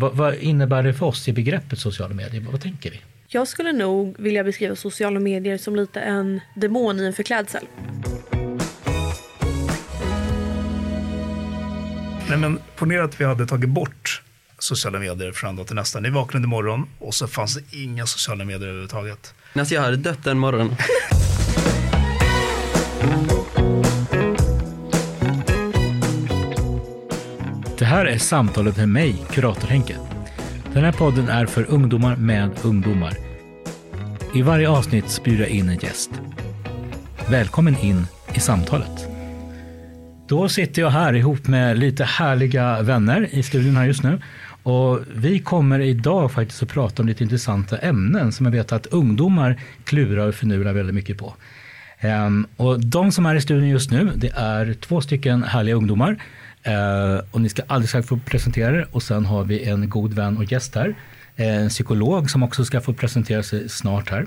Vad, vad innebär det för oss i begreppet sociala medier? Vad tänker vi? Jag skulle nog vilja beskriva sociala medier som lite en demon i en förklädsel. Nej, men ponera att vi hade tagit bort sociala medier från en dag till nästa. Ni vaknade imorgon och så fanns det inga sociala medier överhuvudtaget. Alltså jag hade dött den morgonen. här är samtalet med mig, kurator Henke. Den här podden är för ungdomar med ungdomar. I varje avsnitt bjuder jag in en gäst. Välkommen in i samtalet. Då sitter jag här ihop med lite härliga vänner i studion här just nu. Och vi kommer idag faktiskt att prata om lite intressanta ämnen som jag vet att ungdomar klurar och finurar väldigt mycket på. Ehm, och de som är i studion just nu, det är två stycken härliga ungdomar. Ehm, och ni ska alldeles strax få presentera er. Och sen har vi en god vän och gäst här. En psykolog som också ska få presentera sig snart här.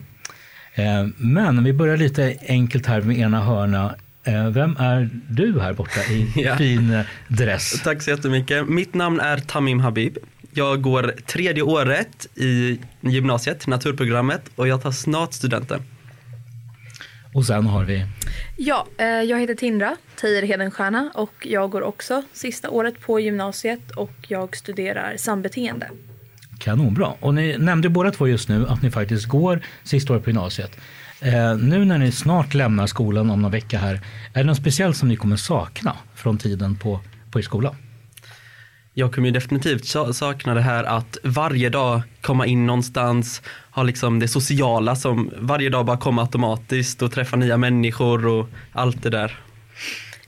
Ehm, men vi börjar lite enkelt här med ena hörna. Ehm, Vem är du här borta i Ja. fin eh, dress? Tack så jättemycket. Mitt namn är Tamim Habib. Jag går tredje året i gymnasiet, naturprogrammet och jag tar snart studenten. Och sen har vi Ja, eh, jag heter Tindra Teijer Hedenstierna och jag går också sista året på gymnasiet och jag studerar sambeteende. Kanonbra. Och ni nämnde båda två just nu att ni faktiskt går sista året på gymnasiet. Eh, nu när ni snart lämnar skolan om någon vecka här, är det något speciellt som ni kommer sakna från tiden på, på er skola? Jag kommer ju definitivt sa- sakna det här att varje dag komma in någonstans, ha liksom det sociala som varje dag bara kommer automatiskt och träffa nya människor och allt det där.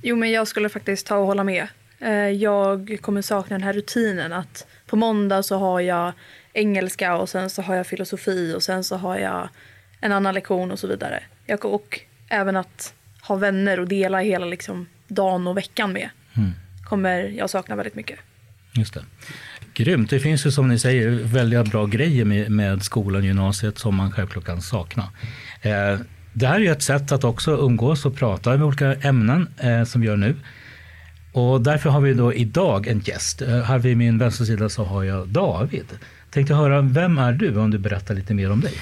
Jo, men jag skulle faktiskt ta och hålla med. Eh, Jag kommer sakna den här rutinen att på måndag så har jag engelska och sen så har jag filosofi och sen så har jag en annan lektion och så vidare. Jag, och även att ha vänner och dela hela liksom dagen och veckan med kommer jag sakna väldigt mycket. Just det. Grymt. Det finns ju som ni säger väldigt bra grejer med, med skolan och gymnasiet som man självklart kan sakna. Eh, det här är ju ett sätt att också umgås och prata med olika ämnen eh, som vi gör nu. Och därför har vi då idag en gäst. Eh, här vid min vänstra sida så har jag David. Tänkte höra, vem är du om du berättar lite mer om dig?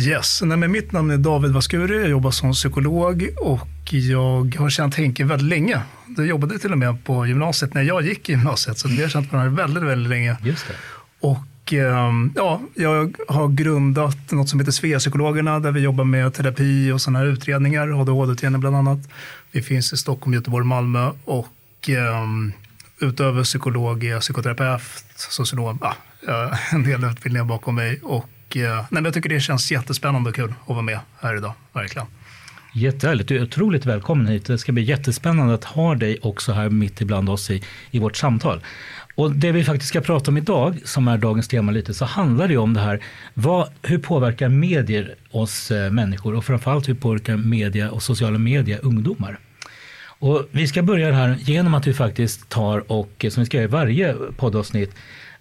Yes, Nej, men mitt namn är David Vaskuri, jag jobbar som psykolog och jag har känt Henke väldigt länge. Jag jobbade till och med på gymnasiet när jag gick i gymnasiet, så vi har känt varandra väldigt, väldigt länge. Just det. Och ehm, ja, jag har grundat något som heter Sveapsykologerna där vi jobbar med terapi och sådana här utredningar, ADHD-utredningar bland annat. Vi finns i Stockholm, Göteborg, Malmö och ehm, utöver psykolog är jag psykoterapeut, socionom, ja, har en del utbildningar bakom mig. Och Eh, nej, men jag tycker det känns jättespännande och kul att vara med här idag, verkligen. Jättehärligt. Du är otroligt välkommen hit. Det ska bli jättespännande att ha dig också här mitt ibland oss i, i vårt samtal. Och det vi faktiskt ska prata om idag, som är dagens tema lite, så handlar det om det här. Vad, hur påverkar medier oss eh, människor och framförallt hur påverkar media och sociala medier ungdomar? Och vi ska börja här genom att vi faktiskt tar och, eh, som vi ska göra i varje poddavsnitt,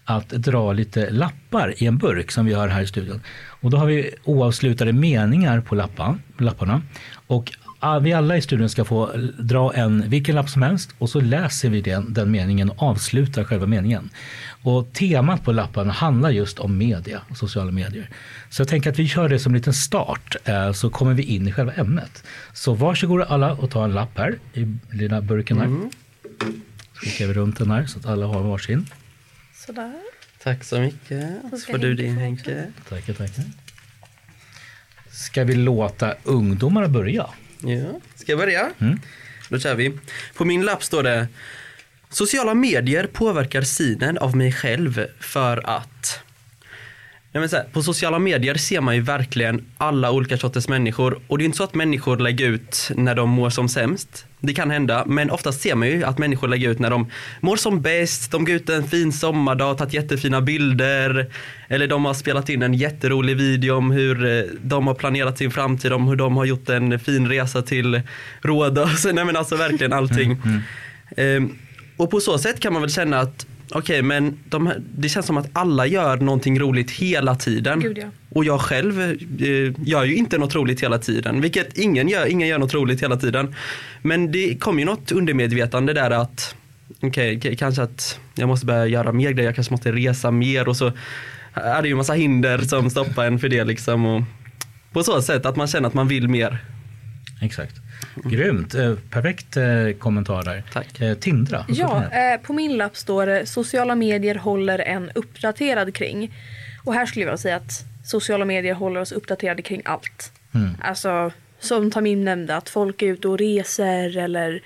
att dra lite lappar i en burk som vi har här i studion. Och då har vi oavslutade meningar på lappan, lapparna. Och vi alla i studion ska få dra en, vilken lapp som helst och så läser vi den, den meningen och avslutar själva meningen. Och temat på lapparna handlar just om media och sociala medier. Så jag tänker att vi kör det som en liten start eh, så kommer vi in i själva ämnet. Så varsågoda alla och ta en lapp här i lilla burken här. Så skickar vi runt den här så att alla har varsin. Sådär. Tack så mycket. Så får du din Henke. Tackar, tackar. Ska vi låta ungdomarna börja? Ja. Ska jag börja? Mm. Då kör vi. På min lapp står det Sociala medier påverkar synen av mig själv för att Nej, men så här, på sociala medier ser man ju verkligen alla olika sorters människor och det är inte så att människor lägger ut när de mår som sämst. Det kan hända, men oftast ser man ju att människor lägger ut när de mår som bäst, de går ut en fin sommardag, tagit jättefina bilder eller de har spelat in en jätterolig video om hur eh, de har planerat sin framtid, om hur de har gjort en fin resa till Rhodos. Nej men alltså verkligen allting. Ehm, och på så sätt kan man väl känna att okej men de, här- det känns som att alla gör någonting roligt hela tiden. Gud, ja. Och jag själv eh, gör ju inte något roligt hela tiden. Vilket ingen gör, ingen gör något roligt hela tiden. Men det kommer ju något undermedvetande där att okej, okay, kanske att jag måste börja göra mer grejer, jag kanske måste resa mer och så är det ju en massa hinder som stoppar en för det liksom. Och på så sätt att man känner att man vill mer. Exakt. Grymt, eh, perfekt eh, kommentar där. Tack. Eh, Tindra? Ja, på min lapp står det sociala medier håller en uppdaterad kring. Och här skulle jag vilja säga att sociala medier håller oss uppdaterade kring allt. Mm. Alltså som Tamim nämnde, att folk är ute och reser eller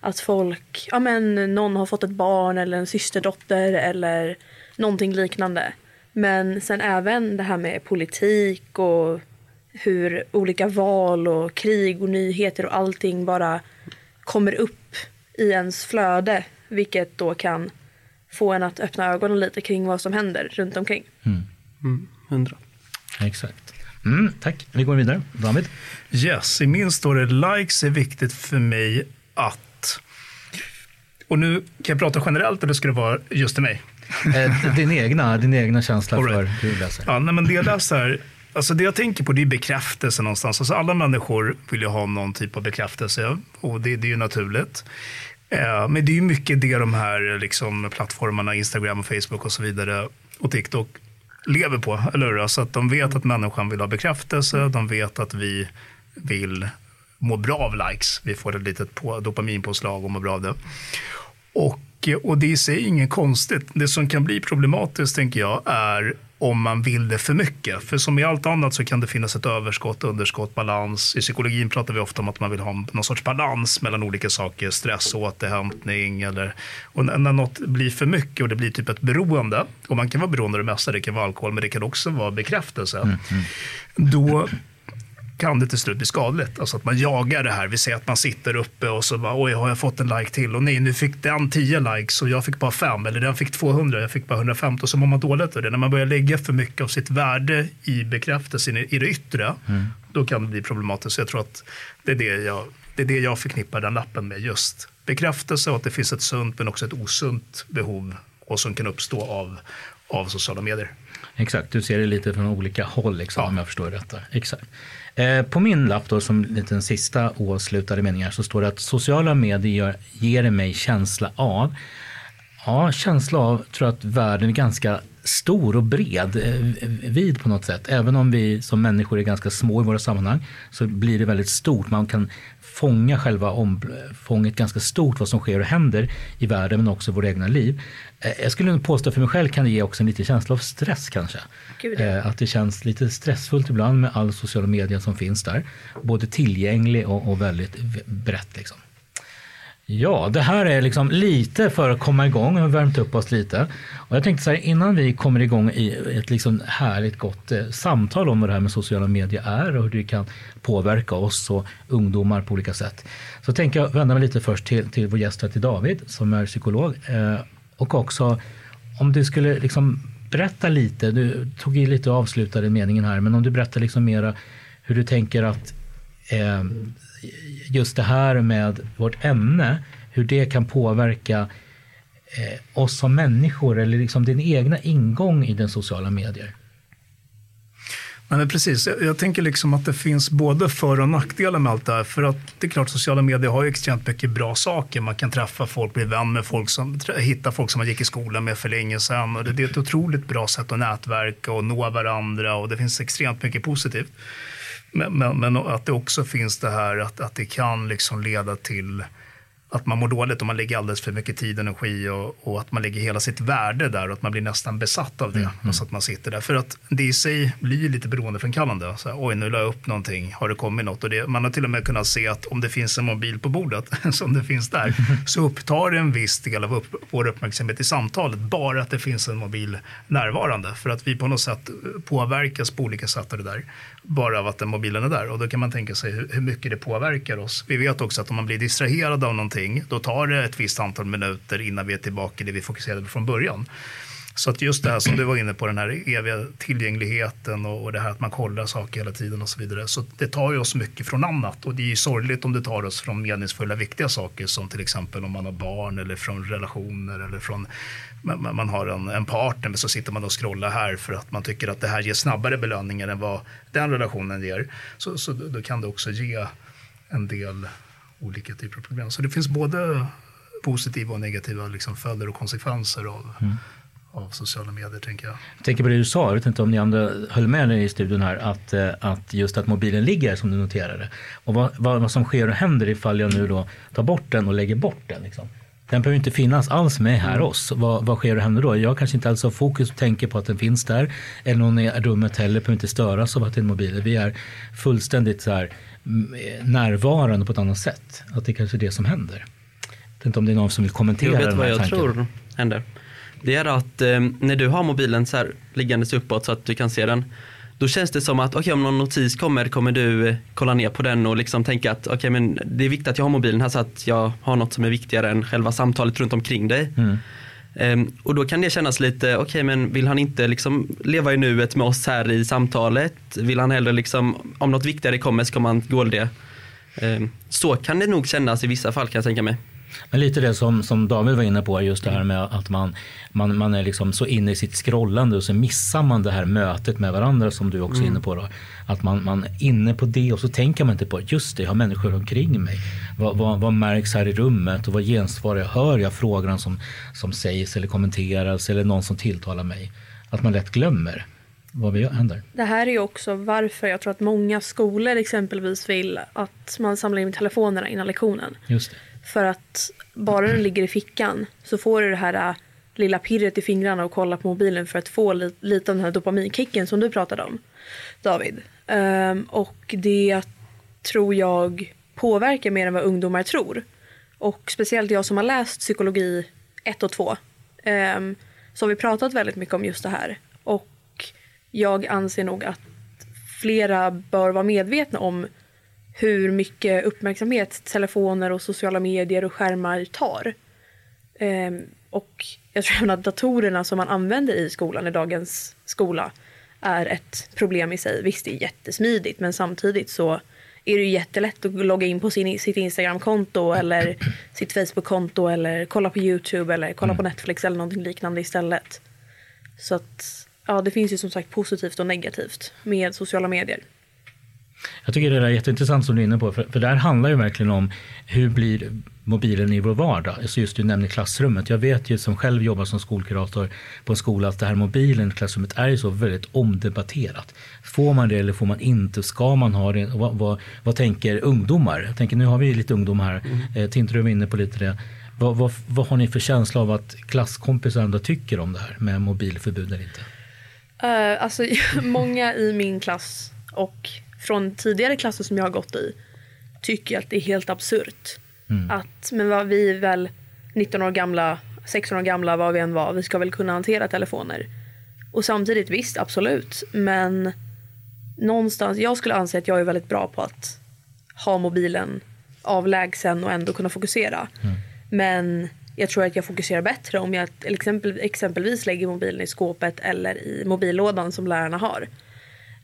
att folk, ja men någon har fått ett barn eller en systerdotter eller någonting liknande. Men sen även det här med politik och hur olika val och krig och nyheter och allting bara kommer upp i ens flöde. Vilket då kan få en att öppna ögonen lite kring vad som händer runt omkring. Mm. Mm, hundra. Exakt. Mm, tack. Vi går vidare. David? Yes, i min står det likes är viktigt för mig att... Och nu kan jag prata generellt eller ska det vara just till mig? Eh, din, egna, din egna känsla right. för hur du läser. Ja, nej, men det jag läser Alltså det jag tänker på det är bekräftelse någonstans. Alltså alla människor vill ju ha någon typ av bekräftelse och det, det är ju naturligt. Eh, men det är ju mycket det de här liksom, plattformarna, Instagram och Facebook och så vidare och TikTok lever på, eller hur? Alltså att de vet att människan vill ha bekräftelse, de vet att vi vill må bra av likes. Vi får ett litet på, dopaminpåslag och mår bra av det. Och, och det är i sig inget konstigt. Det som kan bli problematiskt, tänker jag, är om man vill det för mycket. För som i allt annat så kan det finnas ett överskott, underskott, balans. I psykologin pratar vi ofta om att man vill ha någon sorts balans mellan olika saker, stress, återhämtning eller och när något blir för mycket och det blir typ ett beroende, och man kan vara beroende av det mesta, det kan vara alkohol, men det kan också vara bekräftelse. Mm, mm. Då kan det till slut bli skadligt. Alltså att man jagar det här. Vi säger att man sitter uppe och så bara, oj, har jag fått en like till? Och nej, nu fick den 10 likes och jag fick bara 5. Eller den fick 200, jag fick bara 150. Och så mår man dåligt av det. När man börjar lägga för mycket av sitt värde i bekräftelsen i det yttre, mm. då kan det bli problematiskt. Så jag tror att det är det jag, det är det jag förknippar den lappen med. Just bekräftelse och att det finns ett sunt men också ett osunt behov och som kan uppstå av, av sociala medier. Exakt, du ser det lite från olika håll liksom, ja. om jag förstår det rätt. Exakt. Eh, på min lapp då, som liten sista oavslutade meningen så står det att sociala medier ger mig känsla av. Ja, känsla av tror jag att världen är ganska stor och bred, eh, vid på något sätt. Även om vi som människor är ganska små i våra sammanhang så blir det väldigt stort. Man kan fånga själva omfånget ganska stort, vad som sker och händer i världen men också i våra egna liv. Eh, jag skulle nog påstå för mig själv kan det ge också en liten känsla av stress kanske. Gud. Eh, att det känns lite stressfullt ibland med all sociala medier som finns där. Både tillgänglig och, och väldigt brett. Liksom. Ja, det här är liksom lite för att komma igång. Vi har värmt upp oss lite. Och jag tänkte så här, innan vi kommer igång i ett liksom härligt gott eh, samtal om vad det här med sociala medier är och hur det kan påverka oss och ungdomar på olika sätt. Så tänker jag vända mig lite först till, till vår gäst till David som är psykolog. Eh, och också om du skulle liksom berätta lite, du tog i lite och avslutade meningen här, men om du berättar liksom mera hur du tänker att eh, just det här med vårt ämne, hur det kan påverka eh, oss som människor eller liksom din egna ingång i den sociala medier. Nej, men precis. Jag, jag, tänker liksom att det finns både för och nackdelar med allt det här. För att det är klart, sociala medier har ju extremt mycket bra saker. Man kan träffa folk, bli vän med folk, som, hitta folk som man gick i skolan med för länge sedan. Och det, det är ett otroligt bra sätt att nätverka och nå varandra och det finns extremt mycket positivt. Men, men, men, att det också finns det här att, att det kan liksom leda till att man mår dåligt och man lägger alldeles för mycket tid och energi och, och, att man lägger hela sitt värde där och att man blir nästan besatt av det. Mm. Alltså att man sitter där. För att det i sig blir lite beroendeframkallande. Så här, Oj, nu la jag upp någonting, har det kommit något? Och det, man har till och med kunnat se att om det finns en mobil på bordet, som det finns där, så upptar det en viss del av upp, vår uppmärksamhet i samtalet, bara att det finns en mobil närvarande. För att vi på något sätt påverkas på olika sätt av det där bara av att den mobilen är där. Och då kan man tänka sig hur, mycket det påverkar oss. Vi vet också att om man blir distraherad av någonting, då tar det ett visst antal minuter innan vi är tillbaka i det vi fokuserade på från början. Så att just det här som du var inne på, den här eviga tillgängligheten och, och det här att man kollar saker hela tiden och så vidare. Så det tar ju oss mycket från annat och det är ju sorgligt om det tar oss från meningsfulla, viktiga saker som till exempel om man har barn eller från relationer eller från man, man har en, en partner men så sitter man och scrollar här för att man tycker att det här ger snabbare belöningar än vad den relationen ger. Så, så då kan det också ge en del olika typer av problem. Så det finns både positiva och negativa liksom följder och konsekvenser av, mm av sociala medier, tänker jag. Jag tänker på det du sa, jag vet inte om ni andra höll med i studion här, att, eh, att just att mobilen ligger som du noterade. Och vad, vad, vad som sker och händer ifall jag nu då tar bort den och lägger bort den. Liksom. Den behöver inte finnas alls med här oss. Vad, vad sker och händer då? Jag kanske inte alls har fokus och tänker på att den finns där. Eller någon i rummet heller behöver inte störas av att det är en mobil. Vi är fullständigt så här, mm, närvarande på ett annat sätt. Att det kanske är det som händer. Jag vet inte om det är någon som vill kommentera Jag vet den vad här jag tanken. tror händer. Det är att eh, när du har mobilen så här liggandes uppåt så att du kan se den. Då känns det som att okej om någon notis kommer kommer du eh, kolla ner på den och liksom tänka att okej men det är viktigt att jag har mobilen här så att jag har något som är viktigare än själva samtalet runt omkring dig. Mm. Ehm, och då kan det kännas lite, okej men vill han inte liksom leva i nuet med oss här i samtalet? Vill han hellre liksom, om något viktigare kommer så kommer han gå det. Ehm, så kan det nog kännas i vissa fall kan jag tänka mig. Men lite det som, som David var inne på, just det här med att man, man, man är liksom så inne i sitt scrollande och så missar man det här mötet med varandra som du också är inne på. Då. Att man, man är inne på det och så tänker man inte på, just det, jag har människor omkring mig. Vad, vad, vad märks här i rummet och vad gensvarar jag? Hör jag frågorna som, som sägs eller kommenteras eller någon som tilltalar mig? Att man lätt glömmer vad vi händer. Det här är ju också varför jag tror att många skolor exempelvis vill att man samlar in telefonerna innan lektionen. Just det. För att bara den ligger i fickan så får du det här äh, lilla pirret i fingrarna och kolla på mobilen för att få li- lite av den här dopaminkicken som du pratade om, David. Um, och det tror jag påverkar mer än vad ungdomar tror. Och speciellt jag som har läst psykologi 1 och 2 um, ehm, så har vi pratat väldigt mycket om just det här. Och jag anser nog att flera bör vara medvetna om hur mycket uppmärksamhet telefoner och sociala medier och skärmar tar. Ehm, och jag tror även att datorerna som man använder i skolan i dagens skola är ett problem i sig. Visst, det är jättesmidigt men samtidigt så är det ju jättelätt att logga in på sin, sitt Instagram-konto eller sitt Facebook-konto eller kolla på YouTube eller kolla på Netflix eller någonting liknande istället. Så att ja, det finns ju som sagt positivt och negativt med sociala medier. Jag tycker det där är jätteintressant som du är inne på, för, för där handlar ju verkligen om hur blir mobilen i vår vardag? Alltså just du nämner klassrummet. Jag vet ju som själv jobbar som skolkurator på en skola att det här mobilen i klassrummet är ju så väldigt omdebatterat. Får man det eller får man inte? Ska man ha det? Vad, vad, vad tänker ungdomar? Jag tänker, nu har vi lite ungdomar här. Mm. Eh, Tinterud var inne på lite det. Vad, vad, vad har ni för känsla av att klasskompisar ändå tycker om det här med mobilförbud eller inte? Uh, alltså, många i min klass och från tidigare klasser som jag har gått i tycker att det är helt absurt. Mm. Att, men vad vi är väl 19 år gamla, 16 år gamla, vad vi än var, vi ska väl kunna hantera telefoner. Och samtidigt visst, absolut. Men någonstans, jag skulle anse att jag är väldigt bra på att ha mobilen avlägsen och ändå kunna fokusera. Mm. Men jag tror att jag fokuserar bättre om jag exempel, exempelvis lägger mobilen i skåpet eller i mobillådan som lärarna har.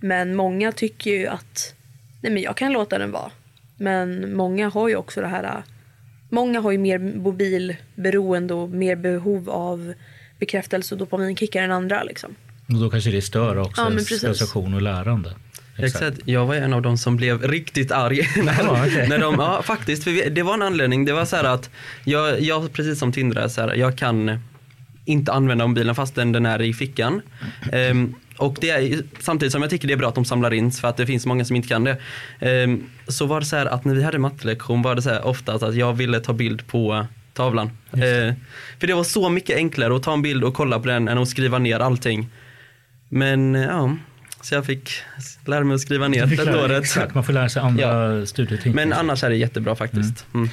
Men många tycker ju att nej men jag kan låta den vara. Men många har ju också det här. Många har ju mer mobilberoende och mer behov av bekräftelse och dopaminkickar än andra. Liksom. Och då kanske det stör också Ja, prestation och lärande. Exakt. Jag var en av de som blev riktigt arg. när, Ja, okej. när de, ja, faktiskt, för vi- det var en anledning. Det var så här att jag, jag precis som Tindra, så här, jag kan inte använda mobilen fastän den är i fickan. Ehm, och det är, samtidigt som jag tycker det är bra att de samlar in för att det finns många som inte kan det. Ehm, så var det så här att när vi hade mattelektion var det så här ofta att jag ville ta bild på tavlan. Ehm, för det var så mycket enklare att ta en bild och kolla på den än att skriva ner allting. Men ja, så jag fick lära mig att skriva ner detta lära- året. Exakt, man får lära sig andra studietekniker. Men annars är det jättebra faktiskt. Mm.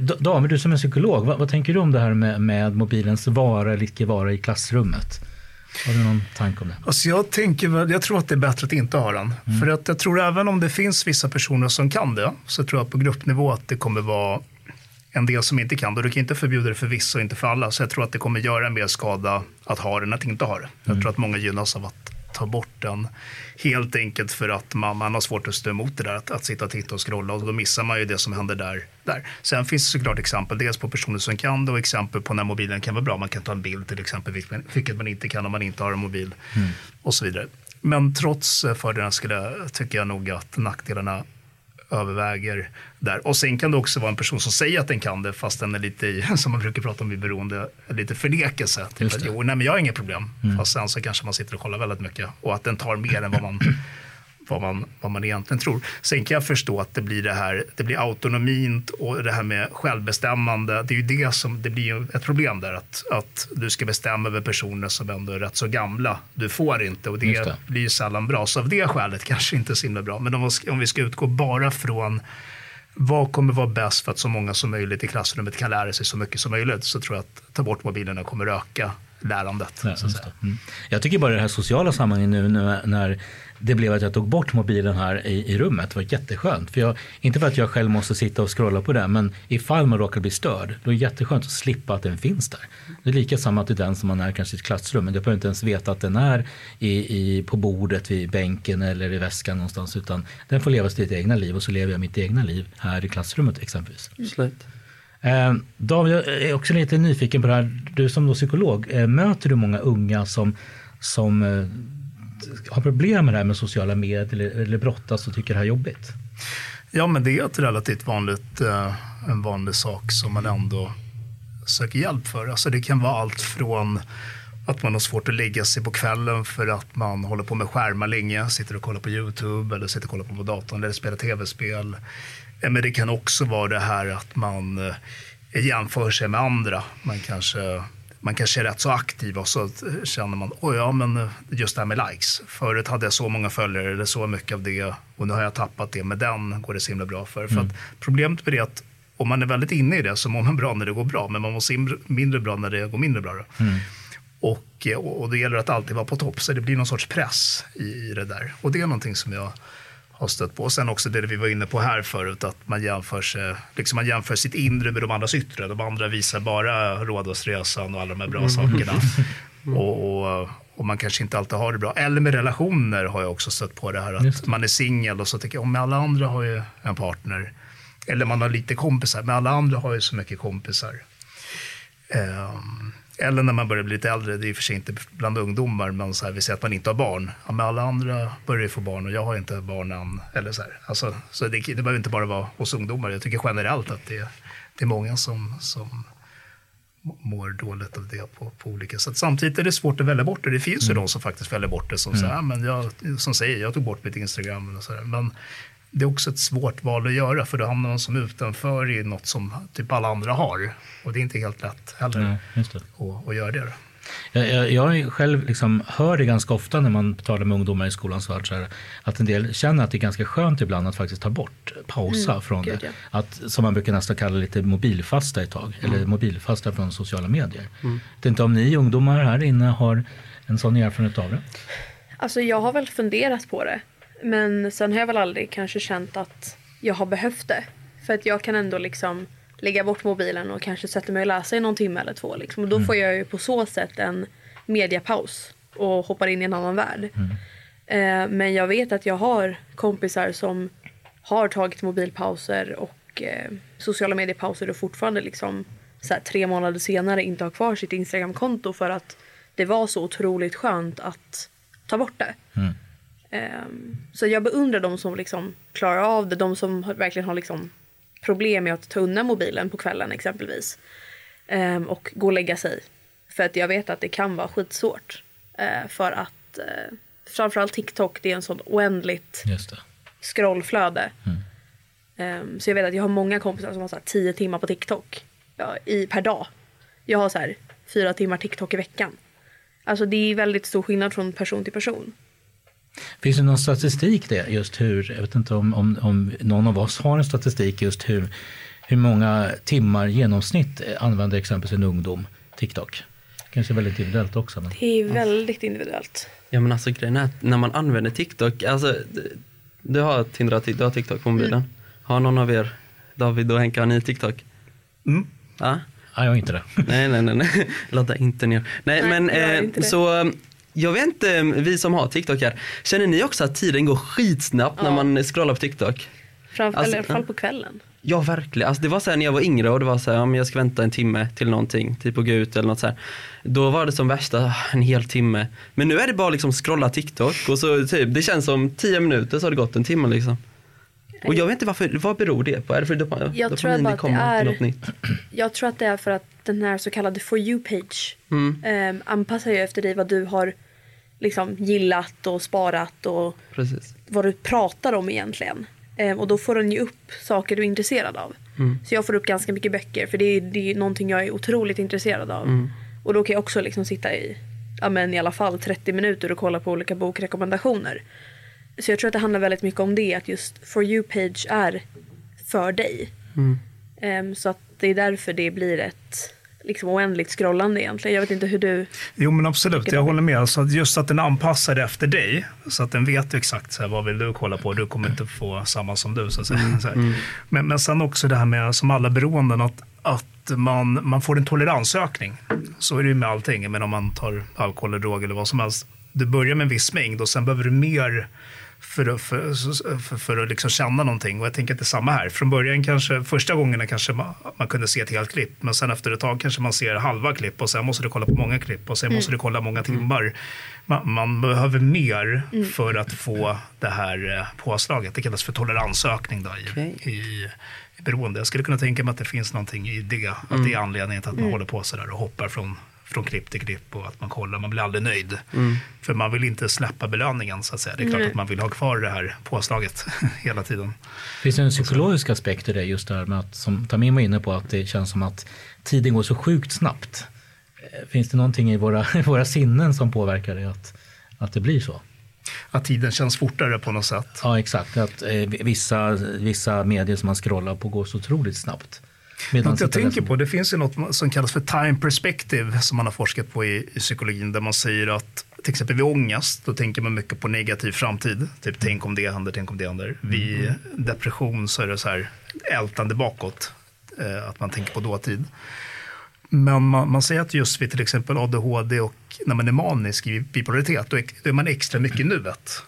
D- David, du som är psykolog, vad, vad tänker du om det här med, med mobilens vara eller icke vara i klassrummet? Har du någon tanke om det? Alltså jag, tänker, jag tror att det är bättre att inte ha den. För att jag tror även om det finns vissa personer som kan det, så tror jag på gruppnivå att det kommer vara en del som inte kan det. Du kan inte förbjuda det för vissa och inte för alla. Så jag tror att det kommer göra mer skada att ha den än att inte ha det. Jag tror att många gynnas av att ta bort den. Helt enkelt för att man, man har svårt att stå emot det där, att, att sitta och titta och scrolla. Och då missar man ju det som händer där. där. Sen finns det såklart exempel, dels på personer som kan det och exempel på när mobilen kan vara bra. Man kan ta en bild till exempel, vilket- man inte kan om man inte har en mobil. Och så vidare. Men trots fördelarna skulle, tycker jag nog att nackdelarna överväger där. Och sen kan det också vara en person som säger att den kan det fast den är lite i, som man brukar prata om i beroende, lite förnekelse. Typ att, jo, nej men jag har inget problem. Fast sen så kanske man sitter och kollar väldigt mycket och att den tar mer än vad man vad man, vad man egentligen tror. Sen kan jag förstå att det blir det här, det blir autonomin och det här med självbestämmande. Det är ju det som, det blir ett problem där att, att du ska bestämma över personer som ändå är rätt så gamla. Du får inte och det, det. blir ju sällan bra. Så av det skälet kanske inte så himla bra. Men om, vi ska- om vi ska utgå bara från vad kommer vara bäst för att så många som möjligt i klassrummet kan lära sig så mycket som möjligt så tror jag att ta bort mobilerna kommer öka lärandet. Ja. Mm. Jag tycker bara det här sociala sammanhanget nu när, när det blev att jag tog bort mobilen här i, i rummet var jätteskönt. För jag, inte för att jag själv måste sitta och scrolla på den, men ifall man råkar bli störd, då är det jätteskönt att slippa att den finns där. Det är lika samma till den som man är kanske i ett klassrum, men jag behöver inte ens veta att den är i, i, på bordet, vid bänken eller i väskan någonstans, utan den får leva sitt egna liv och så lever jag mitt egna liv här i klassrummet exempelvis. Absolut. Eh, David, jag är också lite nyfiken på det här. Du som då psykolog, eh, möter du många unga som, som eh, har problem med det här med sociala medier eller, eller brottas och tycker det här är jobbigt? Ja, men det är ett relativt vanligt, eh, en vanlig sak som man ändå söker hjälp för. Alltså det kan vara allt från att man har svårt att lägga sig på kvällen för att man håller på med skärmar länge, sitter och kollar på YouTube eller sitter och kollar på datorn eller spelar tv-spel. Eh, men det kan också vara det här att man eh, jämför sig med andra. Man kanske, man kanske är rätt så aktiv och så känner man, oj ja men eh, just det här med likes. Förut hade jag så många följare eller så mycket av det och nu har jag tappat det. Med den går det så himla bra för. för att problemet med det är att om man är väldigt inne i det så mår man bra när det går bra, men man mår mindre bra när det går mindre bra. Och, eh, och det gäller att alltid vara på topp, så det blir någon sorts press i, i det där. Och det är någonting som jag har stött på. Sen också det vi var inne på här förut, att man jämför, sig, liksom man jämför sitt inre med de andras yttre. De andra visar bara Rhodosresan och alla de här bra sakerna. Och, och, och man kanske inte alltid har det bra. Eller med relationer har jag också stött på det här. Att man är singel och så tänker jag, om alla andra har ju en partner. Eller man har lite kompisar, men alla andra har ju så mycket kompisar. Ehm, eller när man börjar bli lite äldre, det är i och för sig inte bland ungdomar, men så här, vi säger att man inte har barn. Ja, men alla andra börjar ju få barn och jag har inte barn än. Eller så här. Alltså, så det, det behöver inte bara vara hos ungdomar. Jag tycker generellt att det, det är många som, som mår dåligt av det på, på olika sätt. Samtidigt är det svårt att välja bort det. Det finns ju de som faktiskt väljer bort det, som, säger, "Ja, men jag, som säger jag tog bort mitt Instagram. Och så där. Men det är också ett svårt val att göra, för då hamnar man som utanför i något som typ alla andra har. Och det är inte helt lätt heller Nej, just det. att, att göra det. Då. Jag, jag, jag själv liksom hör det ganska ofta när man talar med ungdomar i skolans värld, så här, att en del känner att det är ganska skönt ibland att faktiskt ta bort, pausa Mm, från det. ja. Att, som man brukar nästan kalla lite mobilfasta ett tag, eller mobilfasta från sociala medier. Det är inte om ni ungdomar här inne har en sån erfarenhet av det? Alltså jag har väl funderat på det. Men sen har jag väl aldrig kanske känt att jag har behövt det. För att jag kan ändå liksom lägga bort mobilen och kanske sätta mig och läsa i någon timme eller två. Liksom. Och då får jag ju på så sätt en mediapaus och hoppar in i en annan värld. Eh, men jag vet att jag har kompisar som har tagit mobilpauser och eh, sociala mediepauser och fortfarande liksom så här, tre månader senare inte har kvar sitt Instagramkonto för att det var så otroligt skönt att ta bort det. Ehm, så jag beundrar de som liksom klarar av det, de som verkligen har liksom problem med att ta undan mobilen på kvällen exempelvis. Ehm, och gå och lägga sig. För att jag vet att det kan vara skitsvårt. Eh, för att eh, framförallt TikTok, det är en sån oändligt scrollflöde. Ehm, så jag vet att jag har många kompisar som har så 10 timmar på TikTok ja, i, per dag. Jag har så här fyra timmar TikTok i veckan. Alltså det är väldigt stor skillnad från person till person. Finns det någon statistik det, just hur, jag vet inte om, om, om någon av oss har en statistik just hur, hur många timmar genomsnitt använder exempelvis en ungdom TikTok? Kanske väldigt individuellt också. Men... Det är väldigt individuellt. Ja men alltså grejen är att när man använder TikTok, alltså du har Tik- du har TikTok på mobilen. Har någon av er, David och Henke, har ni TikTok? Mm. Ja? Nej, jag har inte det. Nej, nej, nej, nej. ladda inte ner. Nej, Nej, men eh, så jag vet inte, eh, vi som har TikTok här, känner ni också att tiden går skitsnabbt när Ja. man scrollar på TikTok? Framför, Alltså, eller i alla fall på kvällen. Ja, verkligen. Alltså, det var så här när jag var yngre och det var så här, ja, men jag ska vänta en timme till någonting, typ att gå ut eller något så här. Då var det som värsta, ah, en hel timme. Men nu är det bara liksom scrolla TikTok och så typ, det känns som tio minuter så har det gått en timme liksom. Och jag vet inte varför, vad beror det på? Är det för dop- Jag dopamin tror bara att det är- något nytt? Jag tror att det är för att den här så kallade For You-page Mm. eh, anpassar ju efter dig vad du har liksom gillat och sparat och Precis. vad du pratar om egentligen. Eh, och då får den ju upp saker du är intresserad av. Så jag får upp ganska mycket böcker för det är, det är någonting jag är otroligt intresserad av. Och då kan jag också liksom sitta i, ja men i alla fall 30 minuter och kolla på olika bokrekommendationer. Så jag tror att det handlar väldigt mycket om det, att just For You-page är för dig. Ehm, så att det är därför det blir ett liksom oändligt scrollande egentligen. Jag vet inte hur du... Jo, men absolut. Jag håller med. Alltså, just att den anpassar det efter dig, så att den vet exakt så här, vad vill du kolla på. Du kommer inte få samma som du. Så att säga. Så här. Men, men sen också det här med, som alla beroenden, att, att man, man får en toleransökning. Så är det ju med allting. Men om man tar alkohol eller drog eller vad som helst. Du börjar med en viss mängd och sen behöver du mer för, att- för, för, för att liksom känna någonting. Och jag tänker att det är samma här. Från början kanske, första gångerna kanske man, man kunde se ett helt klipp. Men sen efter ett tag kanske man ser halva klipp och sen måste du kolla på många klipp och sen måste du kolla många timmar. Man, man behöver mer för att få det här eh, påslaget. Det kallas för toleransökning då i, Okej. i, i beroende. Jag skulle kunna tänka mig att det finns någonting i det. Att det är anledningen till att man håller på sådär och hoppar från från klipp till klipp och att man kollar, man blir aldrig nöjd. För man vill inte släppa belöningen så att säga. Det är klart Nej. att man vill ha kvar det här påslaget hela tiden. Finns det en psykologisk aspekt i det just det här med att, som Tamim var inne på, att det känns som att tiden går så sjukt snabbt. Eh, Finns det någonting i våra, våra sinnen som påverkar det att, att det blir så? Att tiden känns fortare på något sätt. Ja, exakt. Att eh, vissa, vissa medier som man scrollar på går så otroligt snabbt. Något jag tänker på, det finns ju något som kallas för time perspective som man har forskat på i, i psykologin där man säger att till exempel vid ångest, då tänker man mycket på negativ framtid. Typ tänk om det händer, tänk om det händer. Vid depression så är det så här ältande bakåt, eh, att man tänker på dåtid. Men man, man säger att just vid till exempel ADHD och när man är manisk i bipolaritet, då är, då är man extra mycket i nuet.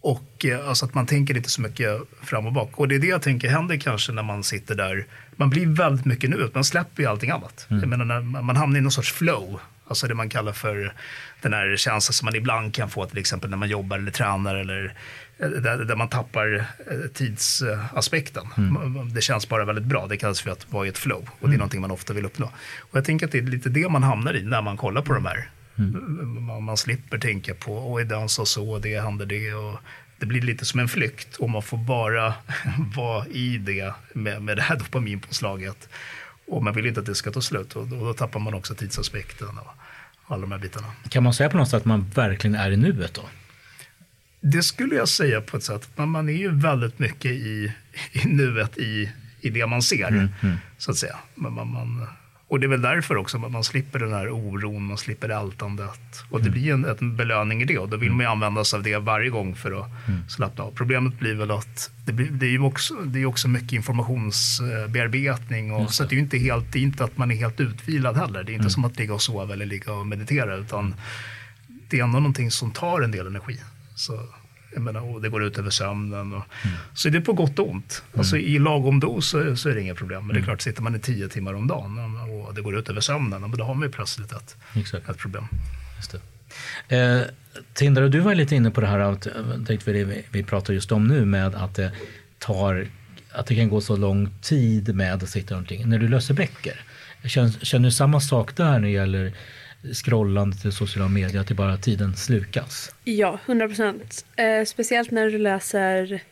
Och eh, alltså att man tänker inte så mycket fram och bak. Och det är det jag tänker händer kanske när man sitter där. Man blir väldigt mycket nuet, man släpper ju allting annat. Jag menar, när man hamnar i någon sorts flow. Alltså det man kallar för den här känslan som man ibland kan få till exempel när man jobbar eller tränar eller eh, där, där man tappar eh, tidsaspekten. Det känns bara väldigt bra. Det kallas för att vara i ett flow och det är någonting man ofta vill uppnå. Och jag tänker att det är lite det man hamnar i när man kollar på de här. Man, man slipper tänka på, och den sa så, det händer det. Och det blir lite som en flykt och man får bara vara i det med, med det här dopaminpåslaget. Och man vill inte att det ska ta slut och då, då tappar man också tidsaspekten och alla de här bitarna. Kan man säga på något sätt att man verkligen är i nuet då? Det skulle jag säga på ett sätt. Men man är ju väldigt mycket i, i nuet i, i det man ser, så att säga. Men man, man, och det är väl därför också att man slipper den här oron, man slipper ältandet. Och det blir en, en belöning i det och då vill man ju använda sig av det varje gång för att slappna av. Problemet blir väl att det, blir, det är ju också, det är också mycket informationsbearbetning. Och, så det är ju inte, helt, inte att man är helt utvilad heller. Det är inte som att ligga och sova eller ligga och meditera. utan det är ändå någonting som tar en del energi. Så, jag menar, och det går ut över sömnen. Och, Så det är på gott och ont. Alltså, I lagom dos så, så är det inga problem. Men det är klart, sitter man i tio timmar om dagen och det går ut över sömnen, men då har man ju plötsligt ett, Exakt. ett problem. Just det. Eh, Tindra, du var lite inne på det här, att, eh, tänkte vi, vi, vi pratar just om nu, med att det tar att det kan gå så lång tid med att sitta omkring. När du löser böcker, känner, känner du samma sak där när det gäller scrollande till sociala medier, att det bara tiden slukas? Ja, 100 procent. Eh, speciellt när du läser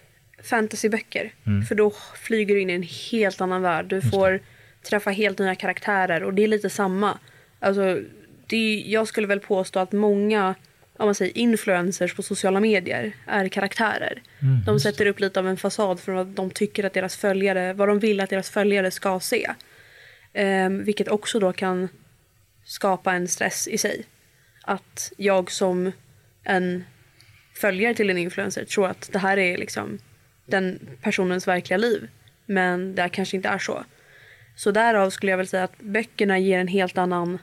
fantasyböcker. För då flyger du in i en helt annan värld. Du får träffa helt nya karaktärer och det är lite samma. Alltså, det är, jag skulle väl påstå att många om man säger influencers på sociala medier är karaktärer. de sätter upp lite av en fasad för vad de tycker att deras följare, vad de vill att deras följare ska se. Eh, vilket också då kan skapa en stress i sig. Att jag som en följare till en influencer tror att det här är liksom den personens verkliga liv. Men det kanske inte är så. Så därav skulle jag väl säga att böckerna ger en helt annan,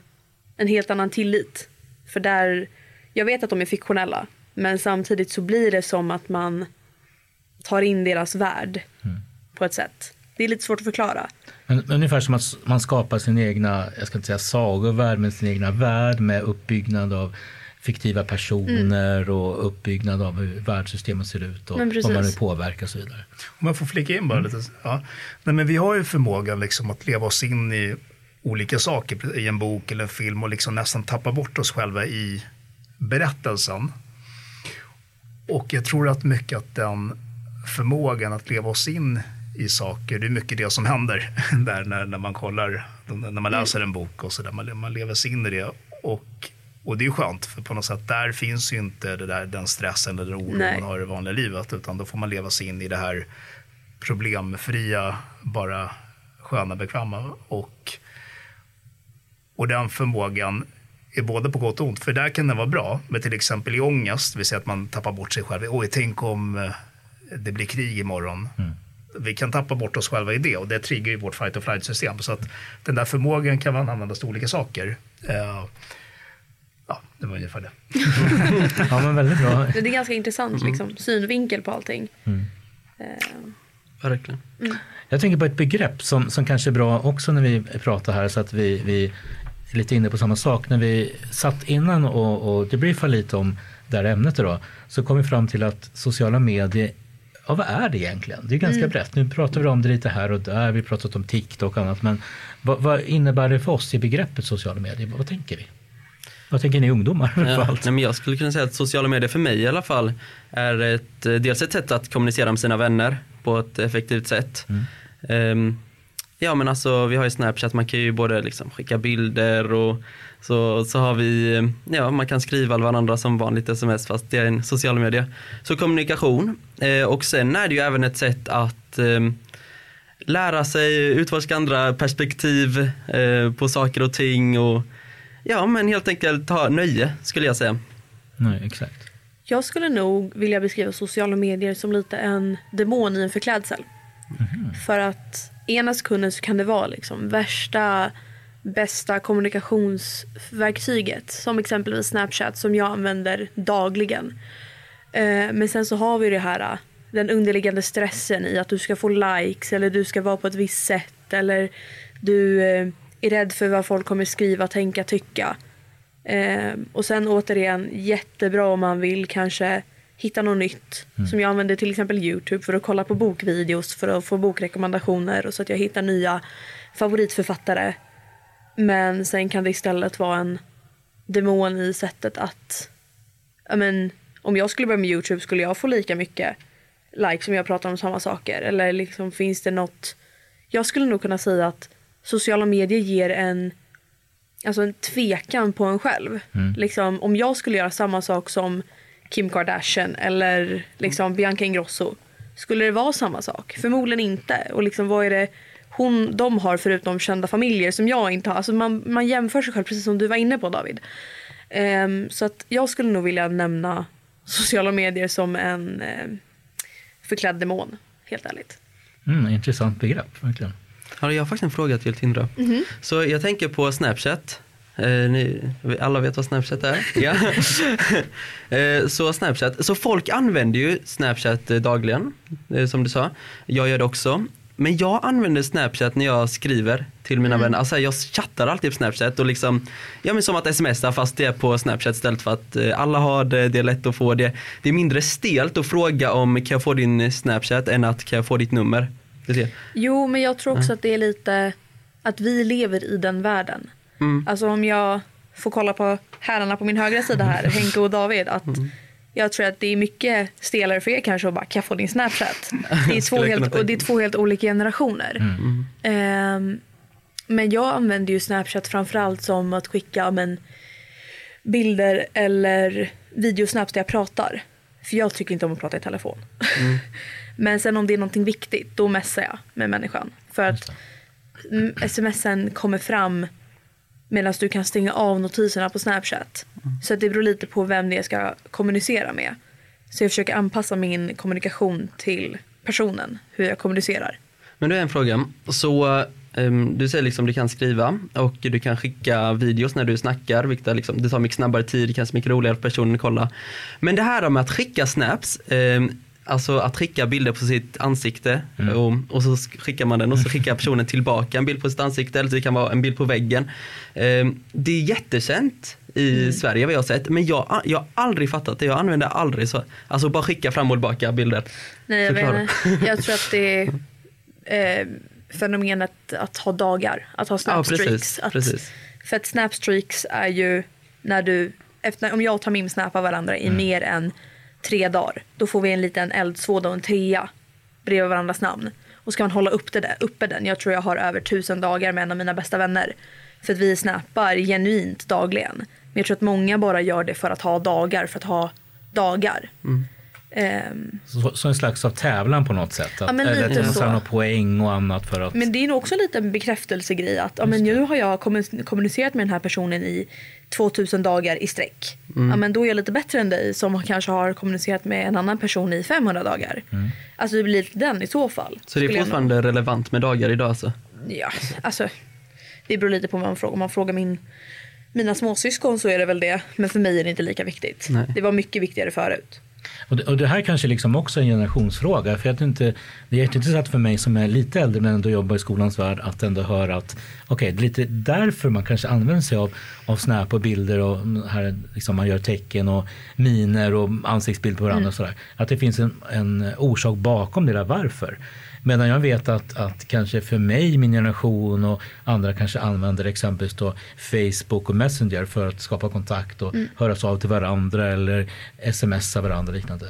en helt annan tillit. För där, jag vet att de är fiktionella. Men samtidigt så blir det som att man tar in deras värld på ett sätt. Det är lite svårt att förklara. Men, men ungefär som att man skapar sin egna, jag ska inte säga sagovärld, men sin egna värld med uppbyggnad av fiktiva personer och uppbyggnad av hur världssystemet ser ut och vad man precis. vill påverka och så vidare. Om jag får flika in bara lite. Ja. Nej, men vi har ju förmågan liksom att leva oss in i olika saker i en bok eller en film och liksom nästan tappa bort oss själva i berättelsen. Och jag tror att mycket att den förmågan att leva oss in i saker, det är mycket det som händer där när, när man kollar, när man läser en bok och så där, man, man lever sig in i det. Och, och det är skönt, för på något sätt där finns ju inte det där, den stressen eller den oron man har i det vanliga livet, utan då får man leva sig in i det här problemfria, bara sköna, bekväma. Och, och den förmågan är både på gott och ont, för där kan den vara bra, men till exempel i ångest, vi säger att man tappar bort sig själv. Oj, tänk om eh, det blir krig imorgon. Vi kan tappa bort oss själva i det och det triggar ju vårt fight or flight system. Så att den där förmågan kan man använda till olika saker. Det var ungefär det. Ja, men väldigt bra. Det är ganska intressant liksom, synvinkel på allting. Eh, Verkligen. Jag tänker på ett begrepp som, som kanske är bra också när vi pratar här så att vi, vi är lite inne på samma sak. När vi satt innan och, och debriefade lite om det här ämnet då, så kom vi fram till att sociala medier, ja vad är det egentligen? Det är ganska brett. Nu pratar vi om det lite här och där, vi har pratat om TikTok och annat, men vad, vad innebär det för oss i begreppet sociala medier? Vad, vad tänker vi? Vad tänker ni ungdomar? Ja, nej, men jag skulle kunna säga att sociala medier för mig i alla fall är ett, eh, dels ett sätt att kommunicera med sina vänner på ett effektivt sätt. Ehm, ja men alltså vi har ju Snapchat, man kan ju både liksom skicka bilder och så, så har vi, ja man kan skriva varandra som vanligt sms fast det är en social media. Så kommunikation eh, och sen är det ju även ett sätt att ehm, lära sig, utforska andra perspektiv eh, på saker och ting och ja men helt enkelt ha nöje skulle jag säga. Nej, exakt. jag skulle nog vilja beskriva sociala medier som lite en demon i en förklädsel. För att ena sekunden så kan det vara liksom värsta bästa kommunikationsverktyget som exempelvis Snapchat som jag använder dagligen. Eh, men sen så har vi det här eh, den underliggande stressen i att du ska få likes eller du ska vara på ett visst sätt eller du eh, är rädd för vad folk kommer skriva, tänka, tycka. Eh, och sen återigen jättebra om man vill kanske hitta något nytt. Som jag använder till exempel Youtube för att kolla på bokvideos för att få bokrekommendationer och så att jag hittar nya favoritförfattare. Men sen kan det istället vara en demon i sättet att ja, men, om jag skulle börja med Youtube skulle jag få lika mycket likes om jag pratar om samma saker? Eller liksom finns det något? Jag skulle nog kunna säga att sociala medier ger en alltså en tvekan på en själv. Liksom, om jag skulle göra samma sak som Kim Kardashian eller liksom Bianca Ingrosso. Skulle det vara samma sak? Förmodligen inte. Och liksom, vad är det hon, de har förutom kända familjer som jag inte har? Alltså man, man jämför sig själv precis som du var inne på David. Ehm, så att jag skulle nog vilja nämna sociala medier som en eh, förklädd demon. Helt ärligt. Mm, intressant begrepp, verkligen. Ja, jag har faktiskt en fråga till Tindra. Så jag tänker på Snapchat. Eh, ni, alla vet vad Snapchat är? ja. eh, så Snapchat. Så folk använder ju Snapchat eh, dagligen, eh, som du sa. Jag gör det också. Men jag använder Snapchat när jag skriver till mina vänner. Alltså jag chattar alltid på Snapchat och liksom, ja men som att smsa fast det är på Snapchat istället för att eh, alla har det, det är lätt att få det. Det är mindre stelt att fråga om kan jag få din Snapchat än att kan jag få ditt nummer. Det är det. Jo, men jag tror också att det är lite att vi lever i den världen. Mm. Alltså om jag får kolla på herrarna på min högra sida här, Henke och David, att jag tror att det är mycket stelare för er kanske att bara kan jag få din Snapchat. Det är två, helt, och det är två helt olika generationer. Ehm, men jag använder ju Snapchat framförallt som att skicka men, bilder eller videosnaps där jag pratar. För jag tycker inte om att prata i telefon. Men sen om det är någonting viktigt, då messar jag med människan. För att mm, smsen kommer fram medan du kan stänga av notiserna på Snapchat. Så att det beror lite på vem det är jag ska kommunicera med. Så jag försöker anpassa min kommunikation till personen, hur jag kommunicerar. Men du har en fråga. Så ehm, du säger liksom du kan skriva och du kan skicka videos när du snackar, vilket är liksom, det tar mycket snabbare tid, kanske mycket roligare för personen att kolla. Men det här med att skicka snaps, ehm, alltså att skicka bilder på sitt ansikte och, och så skickar man den och så skickar personen tillbaka en bild på sitt ansikte eller det kan vara en bild på väggen. Ehm, det är jättekänt i Mm. Sverige vad jag har sett. Men jag, jag har aldrig fattat det. Jag använder aldrig så. Alltså bara skicka fram och tillbaka bilder. Nej, jag, Förklara. vet, jag tror att det är eh, fenomenet att ha dagar, att ha Ja, snapstreaks. precis. att, precis. För att snapstreaks är ju när du, efter, om jag och Tamim snappar varandra i mer än tre dagar, då får vi en liten eldsvåda och en trea bredvid varandras namn. Och ska man hålla upp det där, uppe den, jag tror jag har över tusen dagar med en av mina bästa vänner. För att vi snappar genuint dagligen. Men jag tror att många bara gör det för att ha dagar, för att ha dagar. Mm. Så, så en slags av tävlan på något sätt. Att, Ja, men eller lite att man poäng och annat för att... Men det är nog också lite en bekräftelsegrej att ja, men nu har jag kommun- kommunicerat med den här personen i 2000 dagar i sträck. Ja, men då är jag lite bättre än dig som kanske har kommunicerat med en annan person i 500 dagar. Alltså det blir lite den i så fall. Så det är jag nog- fortfarande relevant med dagar idag alltså? Ja, alltså det beror lite på vad man frågar. Om man frågar min, mina småsyskon så är det väl det. Men för mig är det inte lika viktigt. Nej. Det var mycket viktigare förut. Och det, och det här kanske liksom också är en generationsfråga. För jag inte, det är jätteintressant för mig som är lite äldre men ändå jobbar i skolans värld att ändå höra att okej, det är lite därför man kanske använder sig av, av snap och bilder och här liksom man gör tecken och miner och ansiktsbild på varandra och sådär. Att det finns en, en orsak bakom det där varför. Medan jag vet att, att kanske för mig, min generation och andra kanske använder exempelvis då Facebook och Messenger för att skapa kontakt och höras av till varandra eller smsa varandra och liknande.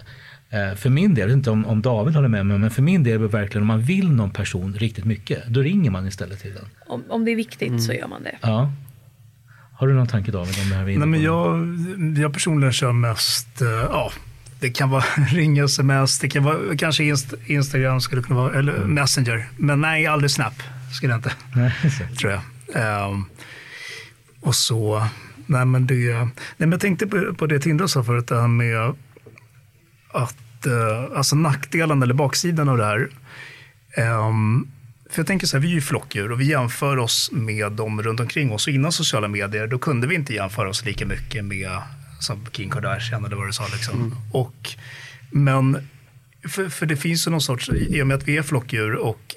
Eh, För min del, jag vet inte om, om David håller med mig, men för min del är det verkligen om man vill någon person riktigt mycket, då ringer man istället till den. Om, om det är viktigt så gör man det. Ja. Har du någon tanke David om det här vi Nej, men jag, jag personligen kör mest, eh, ja, det kan vara ringa sms, det kan vara kanske inst, Instagram skulle kunna vara, eller Messenger. Men nej, aldrig Snap skulle jag inte, tror jag. Ehm, och så, nej men det, nej men jag tänkte på, på det Tindra sa förut, det här med att, eh, alltså nackdelen eller baksidan av det här. Ehm, för jag tänker så här, vi är ju flockdjur och vi jämför oss med dem runt omkring oss. Och innan sociala medier, då kunde vi inte jämföra oss lika mycket med som Kim Kardashian eller vad du sa. Liksom. Och, men för, för det finns ju någon sorts, i och med att vi är flockdjur och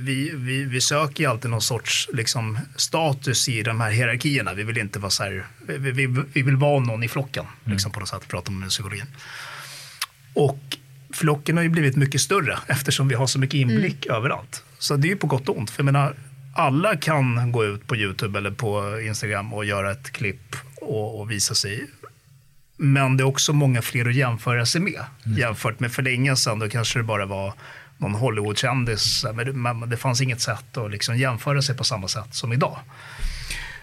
vi, vi, vi söker ju alltid någon sorts liksom, status i de här hierarkierna. Vi vill inte vara så här, vi, vi, vi vill vara någon i flocken, liksom, på något sätt, prata om psykologin. Och flocken har ju blivit mycket större eftersom vi har så mycket inblick överallt. Så det är ju på gott och ont. För jag menar, alla kan gå ut på YouTube eller på Instagram och göra ett klipp och, och visa sig. Men det är också många fler att jämföra sig med. Jämfört med för länge sedan, då kanske det bara var någon Hollywoodkändis. Men det, fanns inget sätt att liksom jämföra sig på samma sätt som idag.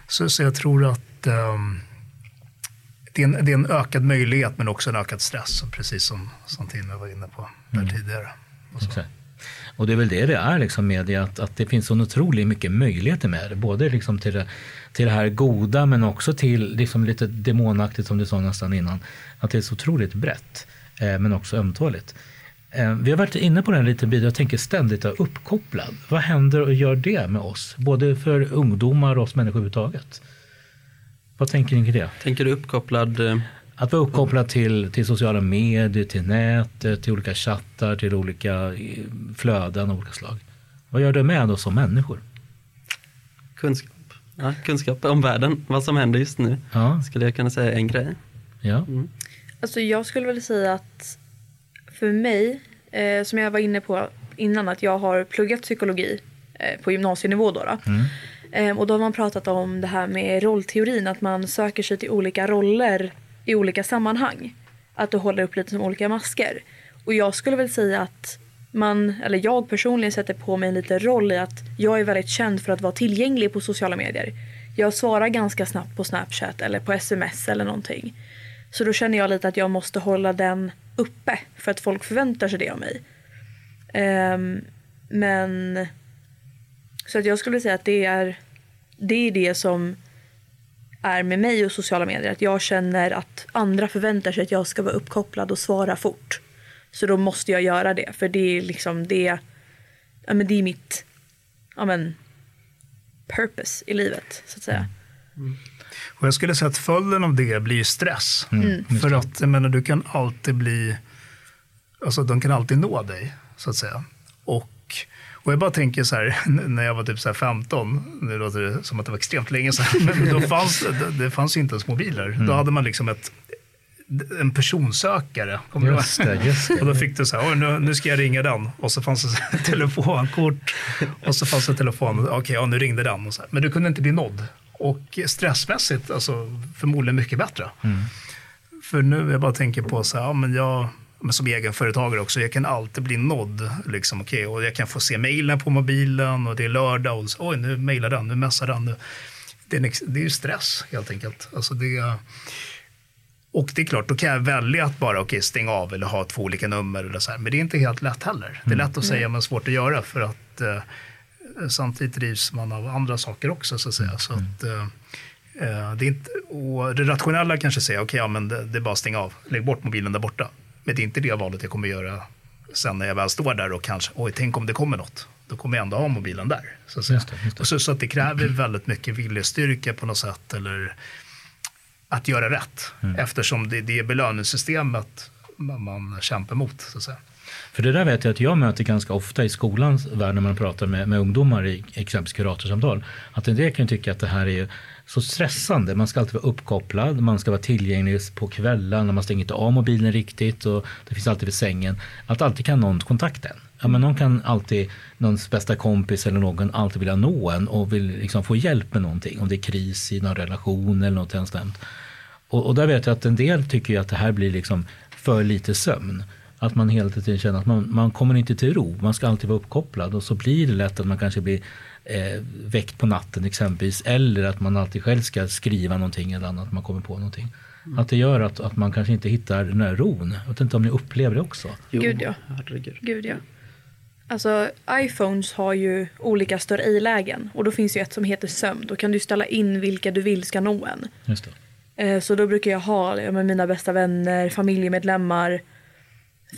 Så, så jag tror att ehm, det, är en, det är en ökad möjlighet men också en ökad stress, precis som, Timmy var inne på där tidigare. Och det är väl det det är liksom med det, att, att det finns så otroligt mycket möjligheter med det. Både liksom till, det, till det här goda men också till liksom lite demonaktigt som du sa nästan innan. Att det är så otroligt brett eh, men också ömtåligt. Eh, vi har varit inne på den lite bit, jag tänker ständigt vara uppkopplad. Vad händer och gör det med oss? Både för ungdomar och oss människor överhuvudtaget. Vad tänker ni kring det? Tänker du uppkopplad? Eh, att vara uppkopplad till, till sociala medier, till nätet, till olika chattar, till olika eh, flöden av olika slag. Vad gör det med oss som människor? Kunskap. Ja, kunskap om världen, vad som händer just nu. Ja, Skulle jag kunna säga en grej. ja. Alltså jag skulle väl säga att för mig, eh, som jag var inne på innan, att jag har pluggat psykologi eh, på gymnasienivå. Då, då. Eh, och då har man pratat om det här med rollteorin, att man söker sig till olika roller i olika sammanhang. Att du håller upp lite som olika masker. Och jag skulle väl säga att man, eller jag personligen sätter på mig en liten roll i att jag är väldigt känd för att vara tillgänglig på sociala medier. Jag svarar ganska snabbt på Snapchat eller på sms eller någonting. Så då känner jag lite att jag måste hålla den uppe för att folk förväntar sig det av mig. Um, men så att jag skulle säga att det är det är det som är med mig och sociala medier. Att jag känner att andra förväntar sig att jag ska vara uppkopplad och svara fort. Så då måste jag göra det. För det är liksom det, ja, men det är mitt ja, men, purpose i livet. så att säga. Och jag skulle säga att följden av det blir ju stress. Mm. För att jag menar, du kan alltid bli, alltså de kan alltid nå dig, så att säga. Och och jag bara tänker så här, när jag var typ så här 15, nu låter det som att det var extremt länge sedan, men då fanns det, fanns ju inte ens mobiler. Mm. Då hade man liksom ett, en personsökare. Just det, just det. Och då fick du så här, nu, nu ska jag ringa den. Och så fanns det telefonkort. Och så fanns det telefon. Okej, okay, ja, nu ringde den. Och så här. Men du kunde inte bli nådd. Och stressmässigt, alltså förmodligen mycket bättre. Mm. För nu, jag bara tänker på så här, ja, men jag som egenföretagare också, jag kan alltid bli nådd. Liksom, okay, och jag kan få se mejlen på mobilen och det är lördag och oj, nu mejlar den, nu messar den. Nu. Det, är det är ju stress helt enkelt. Alltså det, och det är klart, då kan jag välja att bara okay, stänga av eller ha två olika nummer. Eller så här. Men det är inte helt lätt heller. Det är lätt att säga men svårt att göra för att eh, samtidigt drivs man av andra saker också. Så att säga. Så att, eh, eh det, är inte, och det rationella kanske säger okej, okay, ja, men det, det, är bara att stänga av. Lägg bort mobilen där borta. Men det är inte det valet jag kommer göra sen när jag väl står där och kanske, oj, tänk om det kommer något. Då kommer jag ändå ha mobilen där. Så, att, just det, just det. Så, så, att det kräver väldigt mycket viljestyrka på något sätt. Eller att göra rätt. Mm. Eftersom det, det är belöningssystemet man, man kämpar mot. Så att säga. För det där vet jag att jag möter ganska ofta i skolans värld när man pratar med, med ungdomar i exempelvis kuratorsamtal. Att en del kan tycka att det här är så stressande. Man ska alltid vara uppkopplad, man ska vara tillgänglig på kvällen, man stänger inte av mobilen riktigt och det finns alltid vid sängen. Att alltid kan någon kontakta en. Ja, men någon kan alltid, någons bästa kompis eller någon alltid vilja nå en och vill liksom få hjälp med någonting. Om det är kris i någon relation eller något sånt. Och, och där vet jag att en del tycker att det här blir liksom för lite sömn. Att man hela tiden känner att man, man kommer inte till ro. Man ska alltid vara uppkopplad och så blir det lätt att man kanske blir eh, väckt på natten exempelvis. Eller att man alltid själv ska skriva någonting eller annat, man kommer på någonting. Mm. Att det gör att, att man kanske inte hittar den här ron. Jag vet inte om ni upplever det också? Jo, Gud ja. Gud ja. Alltså iPhones har ju olika större i-lägen och då finns ju ett som heter sömn. Då kan du ställa in vilka du vill ska nå en. Just det. Eh, så då brukar jag ha det med mina bästa vänner, familjemedlemmar.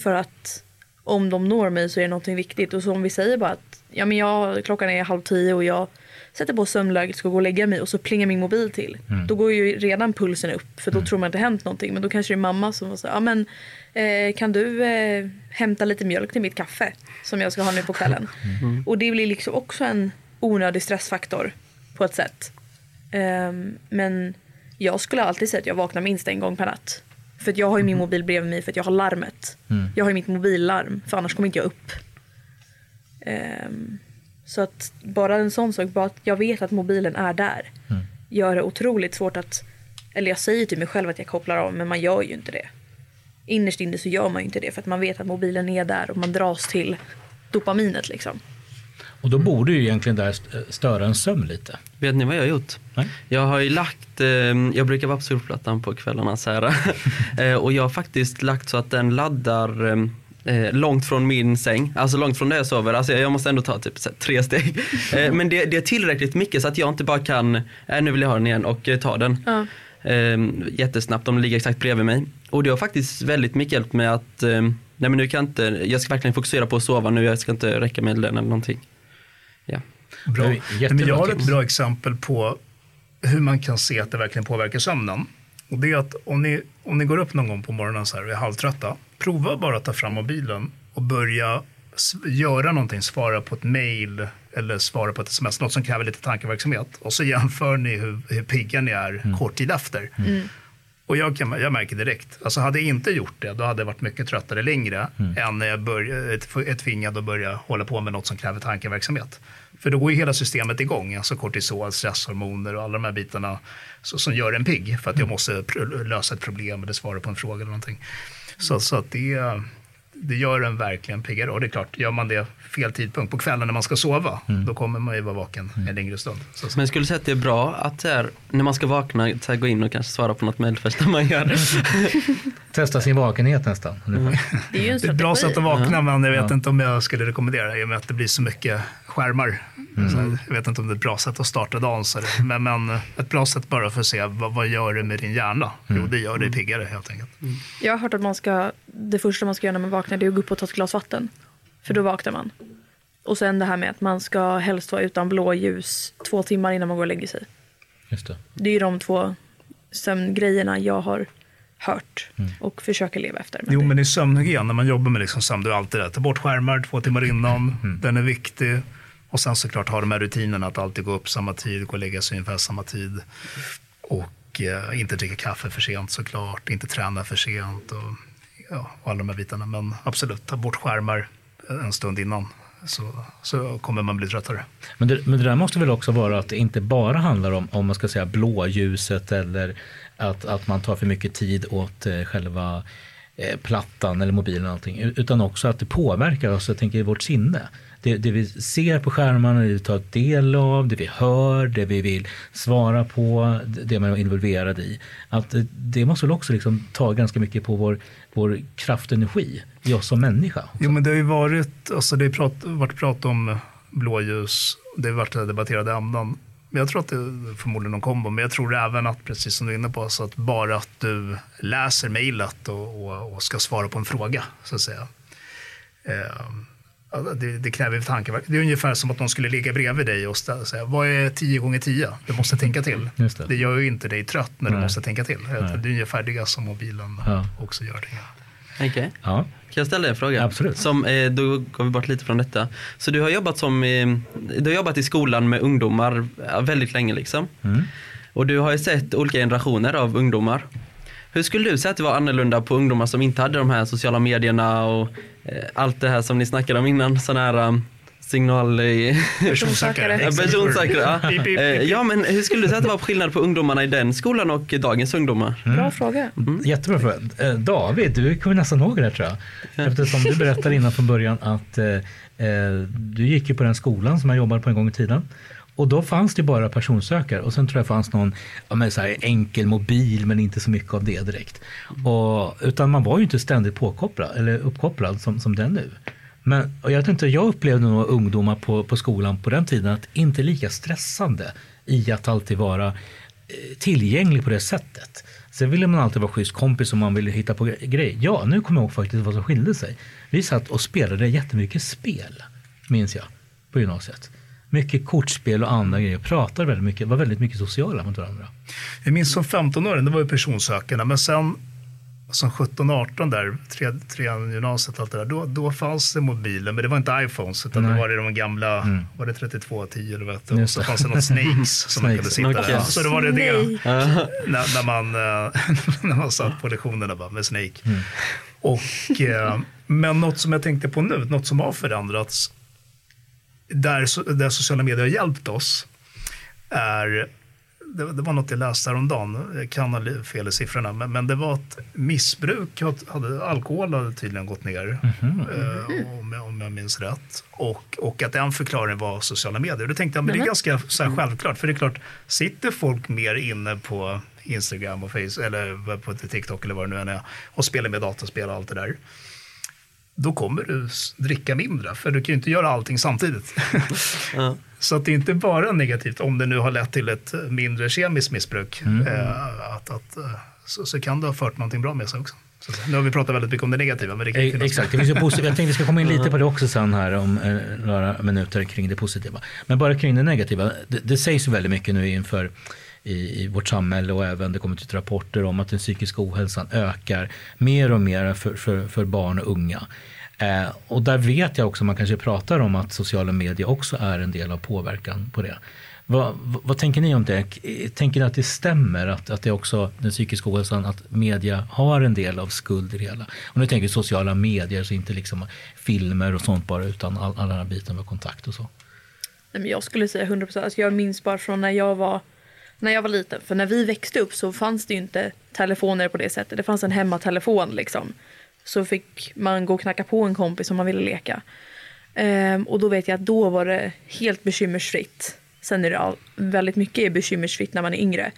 För att om de når mig så är det någonting viktigt. Och så om vi säger bara att ja, men jag, klockan är halv tio och jag sätter på sömnläget, ska gå och lägga mig och så plingar min mobil till. Mm. Då går ju redan pulsen upp för då mm. tror man att det hänt någonting. Men då kanske det är mamma som säger, ja men eh, kan du eh, hämta lite mjölk till mitt kaffe som jag ska ha nu på kvällen. Mm. Och det blir liksom också en onödig stressfaktor på ett sätt. Um, men jag skulle alltid säga att jag vaknar minst en gång per natt. För jag har ju min mm. mobil bredvid mig för att jag har larmet. Mm. Jag har ju mitt mobillarm för annars kommer inte jag upp. Um, så att bara en sån sak, bara att jag vet att mobilen är där, mm. gör det otroligt svårt att, eller jag säger till mig själv att jag kopplar av, men man gör ju inte det. Innerst inne så gör man ju inte det för att man vet att mobilen är där och man dras till dopaminet liksom. Och då borde ju egentligen där störa en sömn lite. Vet ni vad jag har gjort? Nej? Jag har ju lagt, eh, jag brukar vara på surfplattan på kvällarna så här. Eh, och jag har faktiskt lagt så att den laddar eh, eh, långt från min säng, alltså långt från där jag sover. Alltså jag måste ändå ta typ så, tre steg. Eh, men det, det, är tillräckligt mycket så att jag inte bara kan, äh, nu vill jag ha den igen och eh, ta den. Ja. Eh, jättesnabbt, de ligger exakt bredvid mig. Och det har faktiskt väldigt mycket hjälpt mig att, eh, nej men nu kan jag inte, jag ska verkligen fokusera på att sova nu, jag ska inte räcka med den eller någonting. Ja. Bra. Men jag har ett bra exempel på hur man kan se att det verkligen påverkar sömnen. Och det är att om ni, om ni går upp någon gång på morgonen så här och är halvtrötta, prova bara att ta fram mobilen och börja göra någonting, svara på ett mail eller svara på ett sms, något som kräver lite tankeverksamhet. Och så jämför ni hur, hur pigga ni är mm. kort tid efter. Mm. Och jag, kan, jag märker direkt, alltså hade jag inte gjort det, då hade jag varit mycket tröttare längre mm. än när jag är tvingad att börja hålla på med något som kräver tankeverksamhet. För då går ju hela systemet igång, alltså kortisol, stresshormoner och alla de här bitarna så, som gör en pigg för att jag mm. måste lösa ett problem eller svara på en fråga eller någonting. Så, så att det, det gör en verkligen piggare. Och det är klart, gör man det fel tidpunkt på kvällen när man ska sova, mm. då kommer man ju vara vaken mm. en längre stund. Så, så. Men skulle du säga att det är bra att här, när man ska vakna, här, gå in och kanske svara på något mejl först när man gör det? Testa sin vakenhet nästan. Mm. Det är ju en ett bra sätt att vakna, men jag vet ja. inte om jag skulle rekommendera det i och med att det blir så mycket skärmar. Mm. Så jag vet inte om det är ett bra sätt att starta dagen, så men, men ett bra sätt bara för att se vad, vad gör det med din hjärna? Mm. Jo, det gör dig piggare helt enkelt. Mm. Jag har hört att man ska, det första man ska göra när man vaknar det är att gå upp och ta ett glas vatten. För då vaknar man. Och sen det här med att man ska helst vara utan blåljus två timmar innan man går och lägger sig. Just det. det är ju de två sömngrejerna jag har hört och försöker leva efter. Jo, det- men i sömnhygien, när man jobbar med liksom sömn, då är alltid det. Ta bort skärmar två timmar innan, den är viktig. Och sen såklart ha de här rutinerna att alltid gå upp samma tid, gå och lägga sig ungefär samma tid. Och eh, inte dricka kaffe för sent såklart, inte träna för sent och, ja, och alla de här bitarna. Men absolut, ta bort skärmar en stund innan så, så kommer man bli tröttare. Men det, men det där måste väl också vara att det inte bara handlar om, om man ska säga blåljuset eller att, att man tar för mycket tid åt eh, själva eh, plattan eller mobilen och allting, utan också att det påverkar oss, jag tänker i vårt sinne. Det, det vi ser på skärmarna, det vi tar del av, det vi hör, det vi vill svara på, det man är involverad i. Att eh, det, måste väl också liksom ta ganska mycket på vår, vår kraft och energi i oss som människa. Jo, men det har ju varit, alltså det har prat, varit prat om eh, blåljus, det har varit debatterade ämnen. Men jag tror att det är förmodligen någon kombo, men jag tror även att, precis som du är inne på, så att bara att du läser mejlet och, och, och ska svara på en fråga, så att säga. Eh, det, det kräver tankeverk. Det är ungefär som att någon skulle ligga bredvid dig och säga, vad är 10 gånger 10? Du måste tänka till. Just det. det gör ju inte dig trött när du Nej. måste tänka till. Nej. Det är ungefär det som mobilen Ja. också gör. Det. Okej. Ja, Kan jag ställa dig en fråga? Absolut. Som, eh, då går vi bort lite från detta. Så du har jobbat, som, eh, du har jobbat i skolan med ungdomar väldigt länge liksom. Mm. Och du har ju sett olika generationer av ungdomar. Hur skulle du säga att det var annorlunda på ungdomar som inte hade de här sociala medierna och allt det här som ni snackade om innan, sådana här um, signal... eh, Personsökare. Ja, Personsökare, ja. Eh, ja men hur skulle du säga att det var skillnad på ungdomarna i den skolan och dagens ungdomar? Bra fråga. Jättebra fråga. Eh, David, du kommer nästan ihåg det här tror jag. Eftersom du berättade innan från början att eh, eh, du gick ju på den skolan som jag jobbade på en gång i tiden. Och då fanns det bara personsökare och sen tror jag fanns någon ja, men så här, enkel mobil men inte så mycket av det direkt. Och, utan man var ju inte ständigt påkopplad eller uppkopplad som, som den nu. Men och jag, inte, jag upplevde nog ungdomar på, på skolan på den tiden att inte lika stressande i att alltid vara eh, tillgänglig på det sättet. Sen ville man alltid vara schysst kompis om man ville hitta på grejer. Ja, nu kommer jag ihåg faktiskt vad som skilde sig. Vi satt och spelade jättemycket spel, minns jag, på gymnasiet. Mycket kortspel och andra grejer. Pratade väldigt mycket, var väldigt mycket sociala mot varandra. Jag minns som 15-åring, det var ju personsökarna, men sen som 17-18 där, tre, trean gymnasiet, allt det där, då, då fanns det mobiler, men det var inte iPhones, utan Nej. då var det de gamla, var det 3210 eller vad det Och så fanns det något Snakes som man kunde sitta där. Så då var det det, när, när, man, eh, när man satt på lektionerna bara, med Snake. Och, eh, men något som jag tänkte på nu, något som har förändrats, där, där sociala medier har hjälpt oss, är det, det var något jag läste häromdagen, jag kan ha fel i siffrorna, men, men det var att missbruk, hade, alkohol hade tydligen gått ner, eh, om, om jag minns rätt. Och, och att en förklaring var sociala medier. Då tänkte jag, men det är Nämen. ganska så här, självklart, för det är klart, sitter folk mer inne på Instagram och Facebook, eller på TikTok eller vad det nu än är, och spelar med dataspel och allt det där, då kommer du dricka mindre, för du kan ju inte göra allting samtidigt. Ja. Så att det är inte bara negativt om det nu har lett till ett mindre kemiskt missbruk. Eh, att, att, eh, så, så kan det ha fört någonting bra med sig också. Nu har vi pratat väldigt mycket om det negativa, men det kan Eh, finnas Exakt, det finns ju positivt. Jag tänkte vi ska komma in lite på det också sen här om eh, några minuter kring det positiva. Men bara kring det negativa. Det, det sägs ju väldigt mycket nu inför i, i vårt samhälle och även det kommer ut rapporter om att den psykiska ohälsan ökar mer och mer för, för, för barn och unga. Eh, och där vet jag också, man kanske pratar om att sociala medier också är en del av påverkan på det. Vad, vad, vad tänker ni om det? Tänker ni att det stämmer att, att det också, den psykiska ohälsan, att media har en del av skuld i det hela? Och nu tänker vi sociala medier, så inte liksom filmer och sånt bara, utan all, all den här biten med kontakt och så. Nej, men jag skulle säga 100 procent. Alltså jag minns bara från när jag var när jag var liten. För när vi växte upp så fanns det ju inte telefoner på det sättet. Det fanns en hemmatelefon liksom. Så fick man gå och knacka på en kompis om man ville leka. Ehm, och då vet jag att då var det helt bekymmersfritt. Sen är det all, väldigt mycket bekymmersfritt när man är yngre.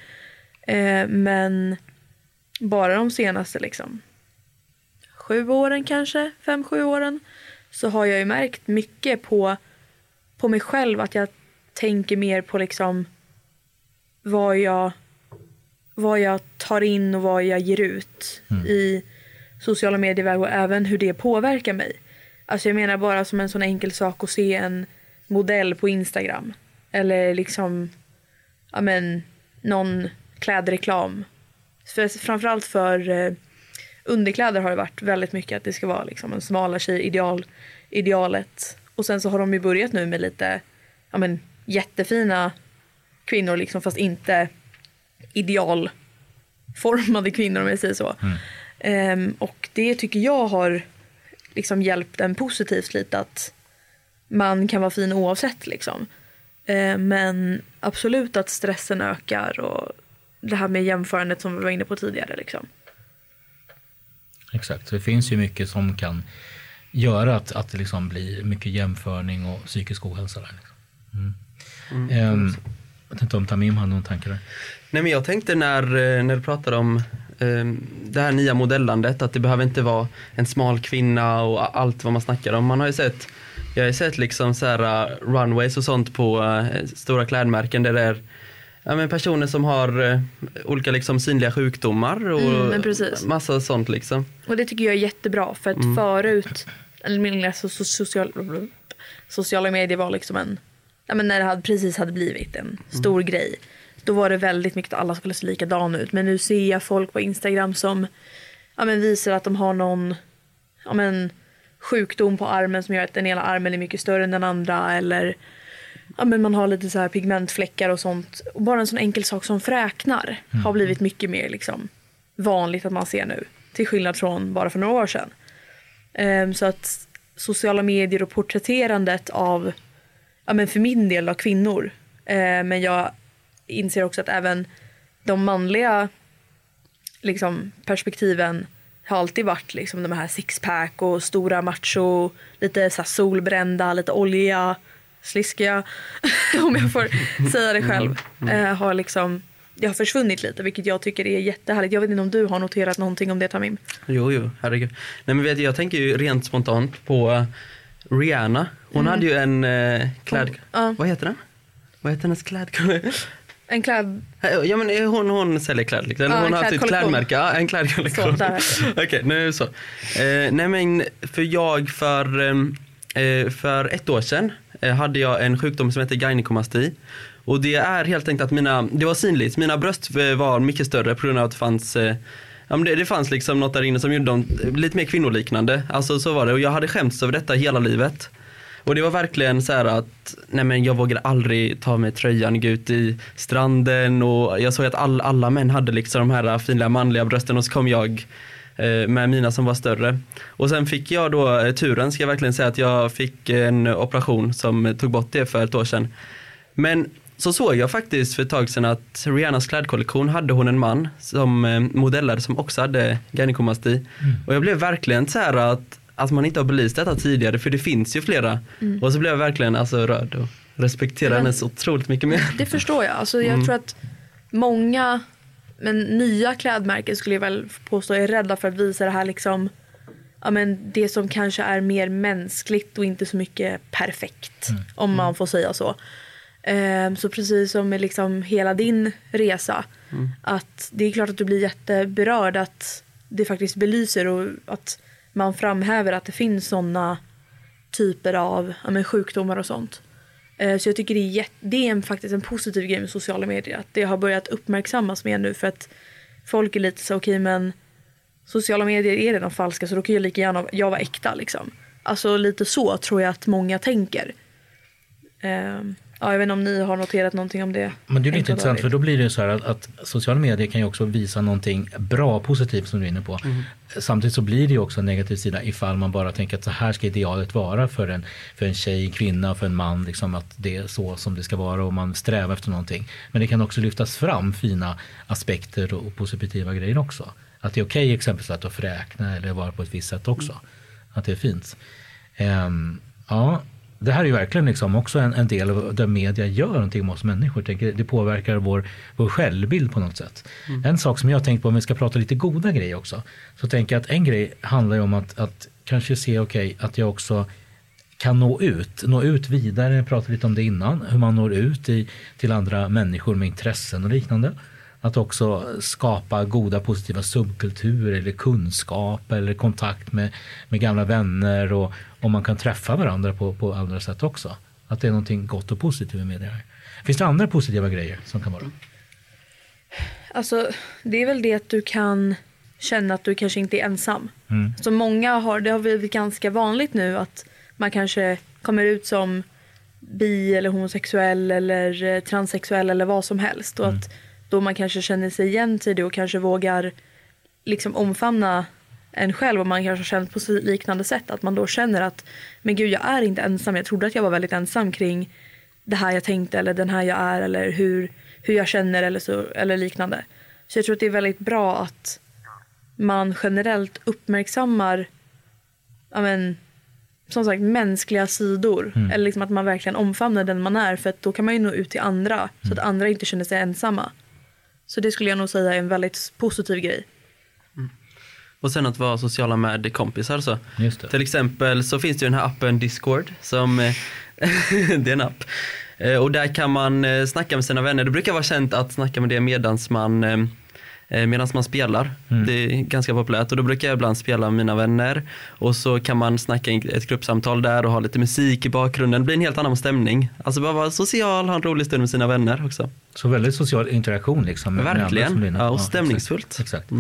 Ehm, men bara de senaste liksom sju åren kanske, fem, sju åren så har jag ju märkt mycket på, på mig själv att jag tänker mer på liksom vad jag, vad jag tar in och vad jag ger ut i sociala medier och även hur det påverkar mig. Alltså jag menar bara som en sån enkel sak att se en modell på Instagram eller liksom ja men, någon klädreklam För, framförallt för eh, underkläder har det varit väldigt mycket att det ska vara liksom en smala tjej ideal, idealet. Och sen så har de ju börjat nu med lite ja, men, jättefina kvinnor liksom fast inte idealformade kvinnor om jag säger så. Ehm, och det tycker jag har liksom hjälpt en positivt lite att man kan vara fin oavsett liksom. Ehm, men absolut att stressen ökar och det här med jämförandet som vi var inne på tidigare liksom. Exakt, så det finns ju mycket som kan göra att, att det liksom blir mycket jämförning och psykisk ohälsa. Där, liksom. mm. Ehm, jag vet inte om Tamim hade någon tanke där? Nej men jag tänkte när, eh, när du pratade om eh, det här nya modellandet, att det behöver inte vara en smal kvinna och allt vad man snackar om. Man har ju sett, jag har ju sett liksom så här uh, runways och sånt på uh, stora klädmärken där det är ja, men personer som har uh, olika liksom synliga sjukdomar och Mm, massa sånt liksom. Och det tycker jag är jättebra för att förut, eller min so- so- social, sociala medier var liksom en, ja, men när det hade, precis hade blivit en stor grej. Då var det väldigt mycket att alla skulle se likadana ut. Men nu ser jag folk på Instagram som ja, men visar att de har någon ja, men, sjukdom på armen som gör att den ena armen är mycket större än den andra. Eller ja, men man har lite så här pigmentfläckar och sånt. Och bara en sån enkel sak som fräknar har blivit mycket mer liksom, vanligt att man ser nu. Till skillnad från bara för några år sedan. Ehm, så att sociala medier och porträtterandet av, ja men för min del av kvinnor. Eh, men jag inser också att även de manliga liksom, perspektiven har alltid varit liksom, de här sixpack och stora macho, lite så här, solbrända, lite olja, sliskiga, om jag får säga det själv. Eh, har liksom, det har försvunnit lite vilket jag tycker är jättehärligt. Jag vet inte om du har noterat någonting om det Tamim? Jo, jo, herregud. Nej men vet du, jag tänker ju rent spontant på uh, Rihanna. Hon hade ju en uh, kläd... Ja. Vad heter den? Vad heter hennes kläd... En kläd... Ja men eh, hon, hon säljer kläder, liksom. Hon har klädkollektion. klädmärke, ja, en klädkollektion. Okej, nu så. Eh, nej men för jag för, ehm, eh, för ett år sedan eh, hade jag en sjukdom som heter gynekomasti. Och det är helt enkelt att mina, det var synligt, mina bröst eh, var mycket större på grund av att det fanns eh, Ja, men det, det fanns liksom något där inne som gjorde dem eh, lite mer kvinnoliknande. Alltså så var det och jag hade skämts över detta hela livet. Och det var verkligen så här att, nej men jag vågade aldrig ta med tröjan, gå ut i stranden och jag såg att all, alla män hade liksom de här fina manliga brösten och så kom jag eh, med mina som var större. Och sen fick jag då eh, turen, ska jag verkligen säga, att jag fick en operation som tog bort det för ett år sedan. Men så såg jag faktiskt för ett tag sedan att Rihannas klädkollektion hade hon en man som eh, modellade som också hade gynekomasti. Och jag blev verkligen så här att, att man inte har belyst detta tidigare för det finns ju flera. Och så blev jag verkligen alltså rörd och respekterar Men- henne så otroligt mycket mer. Det förstår jag. Alltså, jag tror att många men nya klädmärken skulle jag väl påstå är rädda för att visa det här liksom ja, men det som kanske är mer mänskligt och inte så mycket perfekt. Om man får säga så. Ehm, så precis som med liksom hela din resa. Att det är klart att du blir jätteberörd att det faktiskt belyser och att man framhäver att det finns sådana typer av ja, men sjukdomar och sånt. Eh, Så jag tycker det är, jätte, det är en, faktiskt en positiv grej med sociala medier. Att det har börjat uppmärksammas mer nu för att folk är lite så okej men sociala medier är redan falska så då kan jag lika gärna jag vara äkta liksom. Alltså lite så tror jag att många tänker. Ehm, ja, jag vet inte om ni har noterat någonting om det. Men det är lite intressant för då blir det så här att, att sociala medier kan ju också visa någonting bra, positivt som du är inne på. Samtidigt så blir det ju också en negativ sida ifall man bara tänker att så här ska idealet vara för en, för en tjej, en kvinna, för en man. Liksom att det är så som det ska vara och man strävar efter någonting. Men det kan också lyftas fram fina aspekter och positiva grejer också. Att det är okej exempelvis att fräkna eller vara på ett visst sätt också. Att det är fint. Ehm, ja, det här är ju verkligen liksom också en, en del av där media gör någonting med oss människor. Tänker, det påverkar vår, vår självbild på något sätt. En sak som jag har tänkt på, om vi ska prata lite goda grejer också, så tänker jag att en grej handlar ju om att, att kanske se, okej, att jag också kan nå ut, nå ut vidare, jag pratade lite om det innan, hur man når ut i, till andra människor med intressen och liknande. Att också skapa goda positiva subkulturer eller kunskap eller kontakt med, med gamla vänner och om man kan träffa varandra på, på andra sätt också. Att det är någonting gott och positivt med det här. Finns det andra positiva grejer som kan vara? Alltså, det är väl det att du kan känna att du kanske inte är ensam. Mm. Så många har, det har blivit ganska vanligt nu att man kanske kommer ut som bi eller homosexuell eller eh, transsexuell eller vad som helst. Och att då man kanske känner sig igen till det och kanske vågar liksom omfamna en själv och man kanske har känt på liknande sätt. Att man då känner att men gud jag är inte ensam. Jag trodde att jag var väldigt ensam kring det här jag tänkte eller den här jag är eller hur, hur jag känner eller, så, eller liknande. Så jag tror att det är väldigt bra att man generellt uppmärksammar ja men, som sagt mänskliga sidor. Eller liksom att man verkligen omfamnar den man är för då kan man ju nå ut till andra så att andra inte känner sig ensamma. Så det skulle jag nog säga är en väldigt positiv grej. Och sen att vara sociala med kompisar så. Just det. Till exempel så finns det ju den här appen Discord som eh, det är en app. Eh, Och där kan man eh, snacka med sina vänner. Det brukar vara känt att snacka med det medans man Medan man spelar. Det är ganska populärt och då brukar jag ibland spela med mina vänner och så kan man snacka ett gruppsamtal där och ha lite musik i bakgrunden. Det blir en helt annan stämning. Alltså bara vara social, ha en rolig stund med sina vänner också. Så väldigt social interaktion liksom. med- med Verkligen. inne. Ja, och exakt. stämningsfullt. Exakt.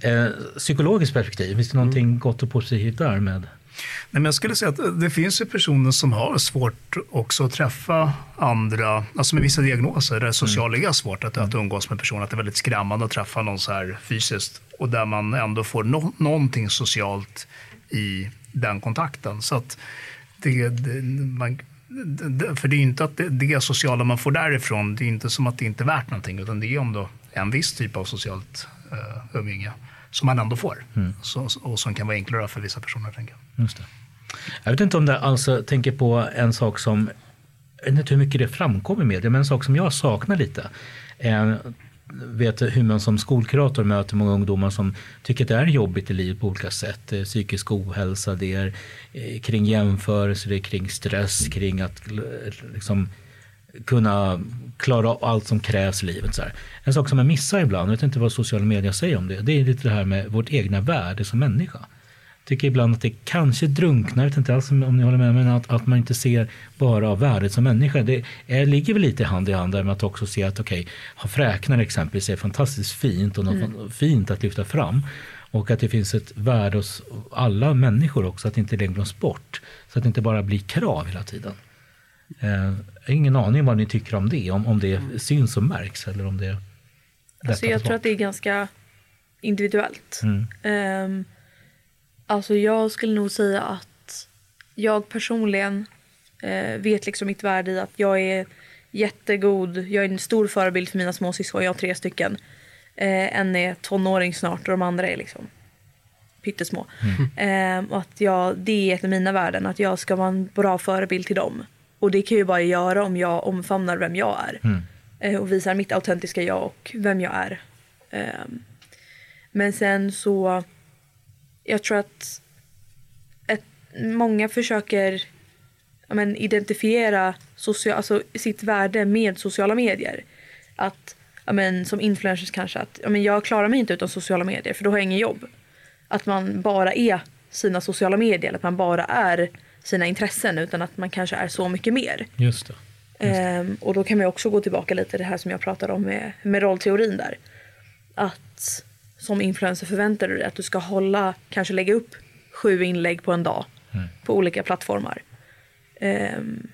Eh, psykologiskt perspektiv, finns det någonting gott och positivt där med? Nej, men jag skulle säga att eh, det finns ju personer som har svårt också att träffa andra, alltså med vissa diagnoser där sociala är svårt att, att umgås med personer, att det är väldigt skrämmande att träffa någon så här fysiskt och där man ändå får no, någonting socialt i den kontakten. Så att det, det, man, det, för det är inte att det, det sociala man får därifrån, det är inte som att det inte är värt någonting, utan det är ändå en viss typ av socialt uh, umgänge som man ändå får så, och som kan vara enklare för vissa personer. Tänker jag. Just det. Jag vet inte om det alltså tänker på en sak som, jag vet inte hur mycket det framkommer med det, men en sak som jag saknar lite. Eh, vet hur man som skolkurator möter många ungdomar som tycker att det är jobbigt i livet på olika sätt. Är psykisk ohälsa, det är eh, kring jämförelser, det är kring stress, kring att eh, liksom, kunna klara av allt som krävs i livet. Så här. En sak som jag missar ibland, jag vet inte vad sociala medier säger om det, det är lite det här med vårt egna värde som människa. Jag tycker ibland att det kanske drunknar, jag vet inte alls om ni håller med, men att, att man inte ser bara värdet som människa. Det är, ligger väl lite hand i hand där med att också se att okej, ha fräknar exempelvis är fantastiskt fint och något fint att lyfta fram. Och att det finns ett värde hos alla människor också, att det inte det glöms bort. Så att det inte bara blir krav hela tiden. Eh, jag har ingen aning vad ni tycker om det, om, om det syns och märks eller om det Alltså jag tror att det är ganska individuellt. Mm. Ehm, alltså jag skulle nog säga att jag personligen eh, vet liksom mitt värde i att jag är jättegod. Jag är en stor förebild för mina småsyskon. Jag har tre stycken. Eh, en är tonåring snart och de andra är liksom pyttesmå. Ehm, och att jag, det är ett av mina värden. Att jag ska vara en bra förebild till dem. Och det kan jag ju bara göra om jag omfamnar vem jag är. Eh, och visar mitt autentiska jag och vem jag är. Ehm, men sen så, jag tror att ett, många försöker men, identifiera social, alltså, sitt värde med sociala medier. Att, men, som influencers kanske, att men, jag klarar mig inte utan sociala medier för då har jag ingen jobb. Att man bara är sina sociala medier, att man bara är sina intressen utan att man kanske är så mycket mer. Just det. Ehm, och då kan man också gå tillbaka lite till det här som jag pratade om med, med rollteorin där. Att som influencer förväntar du dig att du ska hålla, kanske lägga upp sju inlägg på en dag på olika plattformar. Ehm,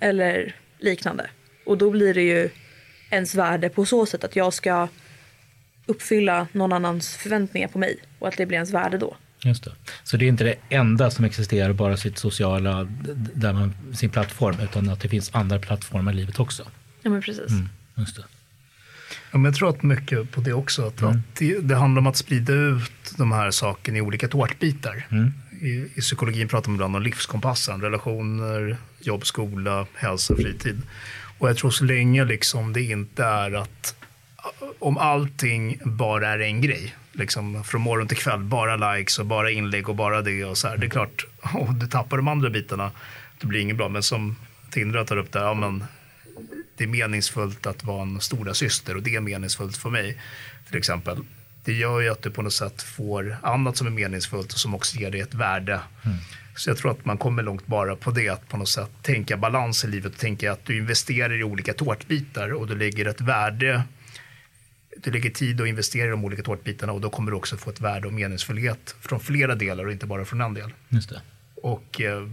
eller liknande. Och då blir det ju ens värde på så sätt att jag ska uppfylla någon annans förväntningar på mig och att det blir ens värde då. Just det. Så det är inte det enda som existerar, bara sitt sociala, där man, sin plattform, utan att det finns andra plattformar i livet också. Ja men precis. Mm, just det. Ja, men jag tror att mycket på det också. Att, att det, det handlar om att sprida ut de här sakerna i olika tårtbitar. I, I psykologin pratar man ibland om livskompassen, relationer, jobb, skola, hälsa, fritid. Och jag tror så länge liksom det inte är att om allting bara är en grej, liksom från morgon till kväll, bara likes och bara inlägg och bara det och så här. Det är klart, om du tappar de andra bitarna, det blir inget bra. Men som Tindra tar upp där, ja men det är meningsfullt att vara en stora syster och det är meningsfullt för mig till exempel. Det gör ju att du på något sätt får annat som är meningsfullt och som också ger dig ett värde. Så jag tror att man kommer långt bara på det, att på något sätt tänka balans i livet och tänka att du investerar i olika tårtbitar och du lägger ett värde du lägger tid och investerar i de olika tårtbitarna och då kommer du också få ett värde och meningsfullhet från flera delar och inte bara från en del. Just det. Och eh,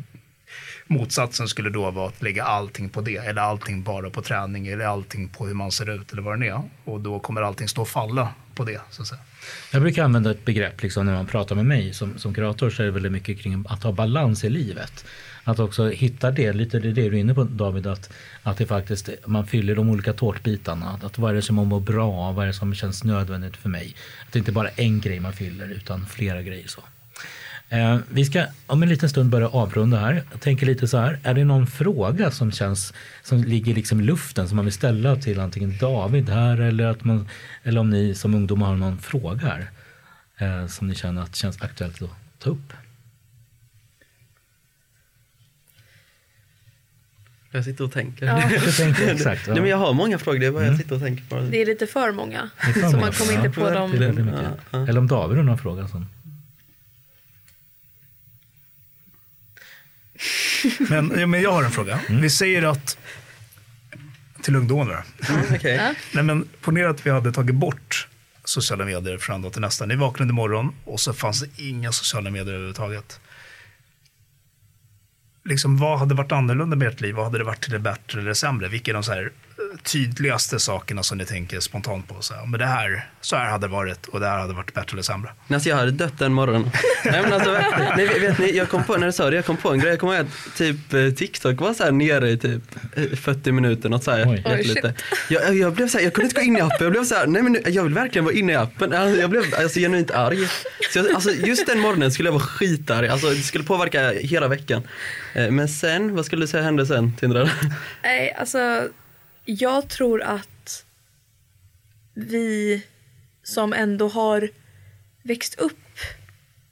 motsatsen skulle då vara att lägga allting på det, eller allting bara på träning, eller allting på hur man ser ut eller vad det är. Och då kommer allting stå och falla på det, så att säga. Jag brukar använda ett begrepp liksom, när man pratar med mig som, som kurator så är det väldigt mycket kring att ha balans i livet. Att också hitta det, lite det, du är inne på David, att, att det faktiskt, man fyller de olika tårtbitarna. Att vad är det som man mår bra, vad är det som känns nödvändigt för mig. Att det inte bara är en grej man fyller utan flera grejer. så. Eh, vi ska om en liten stund börja avrunda här. Jag tänker lite så här, är det någon fråga som känns som ligger liksom i luften som man vill ställa till antingen David här eller, att man, eller om ni som ungdomar har någon fråga här eh, som ni känner att känns aktuellt att ta upp? Jag sitter och tänker. Ja. Jag tänker exakt. Ja. Nej, men jag har många frågor, det är bara jag sitter och tänker på. Det är lite för många. För Så många man kommer inte på Ja, dem. Eller om David har någon fråga. Som, Men, men jag har en fråga. Vi säger att, till ungdomar, Mm. Ja. Nej, men ponera att vi hade tagit bort sociala medier från en dag till nästa. Ni vaknade imorgon och så fanns det inga sociala medier överhuvudtaget. Liksom, vad hade varit annorlunda med ert liv? Vad hade det varit till det bättre eller det sämre? Vilka är de så här, tydligaste sakerna som ni tänker spontant på? Så här, men det här, så här hade det varit och det här hade varit bättre eller sämre. Alltså jag hade dött den morgonen. Nej men alltså, nej, vet ni, jag kom på, när du sa det, jag kom på en grej. Jag kommer ihåg att typ eh, TikTok var så här nere i typ eh, 40 minuter, något så här Oj. Oj, jag, jag blev så här, jag kunde inte gå in i appen. Jag blev så här, nej men nu- jag vill verkligen vara inne i appen. Alltså, Jag blev alltså, genuint arg. Så jag, alltså, just den morgonen skulle jag vara skitarg. Alltså, det skulle påverka hela veckan. Eh, Men sen, vad skulle du säga hände sen, Tindra? Nej, alltså jag tror att vi som ändå har växt upp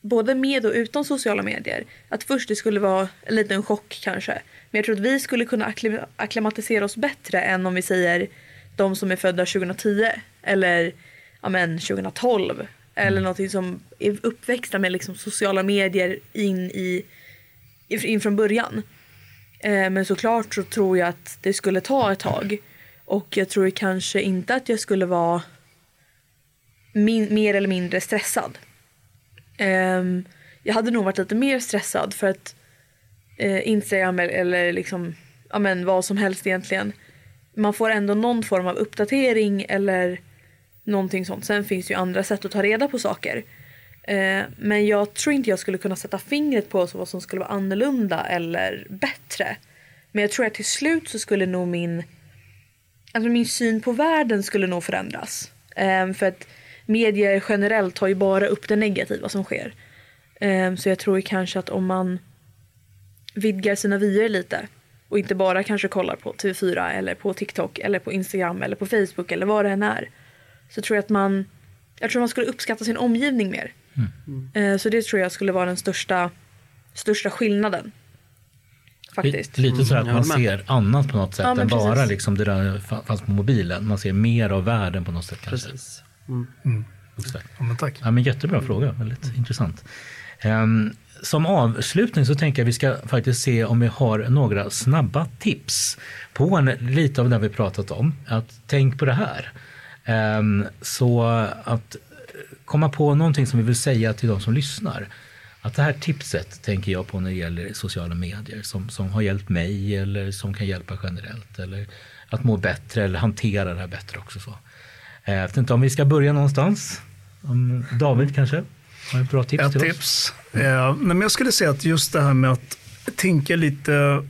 både med och utan sociala medier. Att först det skulle vara en liten chock kanske. Men jag tror att vi skulle kunna akklim- akklimatisera oss bättre än om vi säger de som är födda 2010 eller ja, men 2012. Eller någonting som är uppväxta med liksom sociala medier in i in från början. Eh, men såklart så tror jag att det skulle ta ett tag. Och jag tror kanske inte att jag skulle vara min, mer eller mindre stressad. Um, jag hade nog varit lite mer stressad för att uh, Instagram eller, eller liksom, ja men vad som helst egentligen. Man får ändå någon form av uppdatering eller någonting sånt. Sen finns det ju andra sätt att ta reda på saker. Eh, men jag tror inte jag skulle kunna sätta fingret på vad som skulle vara annorlunda eller bättre. Men jag tror att till slut så skulle nog min, alltså min syn på världen skulle nog förändras. Eh, för att medier generellt tar ju bara upp det negativa som sker. Eh, så jag tror kanske att om man vidgar sina vyer lite och inte bara kanske kollar på TV4 eller på TikTok eller på Instagram eller på Facebook eller vad det än är. Så tror jag att man, jag tror man skulle uppskatta sin omgivning mer. Eh, Så det tror jag skulle vara den största, största skillnaden. Faktiskt. Lite så att Mm, man ser annat på något sätt Ja, än bara precis. liksom det där fa- fanns på mobilen. Man ser mer av världen på något sätt kanske. Precis. Exakt. Ja, men tack. Ja, men jättebra fråga, väldigt intressant. Ehm, som avslutning så tänker jag att vi ska faktiskt se om vi har några snabba tips på en, lite av det vi pratat om. Att tänk på det här. Ehm, så att komma på någonting som vi vill säga till de som lyssnar. Att det här tipset tänker jag på när det gäller sociala medier som, som har hjälpt mig eller som kan hjälpa generellt. Eller att må bättre eller hantera det här bättre också. Så. Eh, Jag vet inte om vi ska börja någonstans. Om David kanske har ett bra tips Ett till oss? tips. Eh, nej, men jag skulle säga att just det här med att tänka lite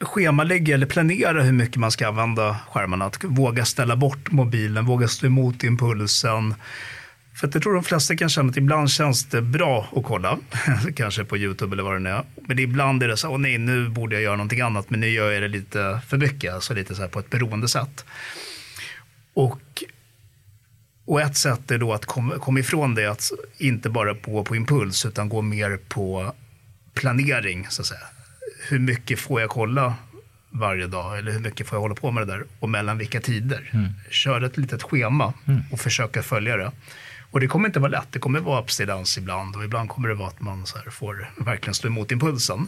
schemalägga eller planera hur mycket man ska använda skärmarna. Att våga ställa bort mobilen, våga stå emot impulsen. För att jag tror de flesta kan känna att ibland känns det bra att kolla, kanske på YouTube eller vad det nu är. Men ibland är det så, åh nej, nu borde jag göra någonting annat, men nu gör jag det lite för mycket, alltså lite så här på ett beroende sätt. Och och ett sätt är då att komma, komma ifrån det, att inte bara gå på impuls, utan gå mer på planering, så att säga. Hur mycket får jag kolla varje dag, eller hur mycket får jag hålla på med det där, och mellan vilka tider. Kör ett litet schema och försöka följa det. Och det kommer inte vara lätt, det kommer vara abstinens ibland, och ibland kommer det vara att man så här får verkligen stå emot impulsen.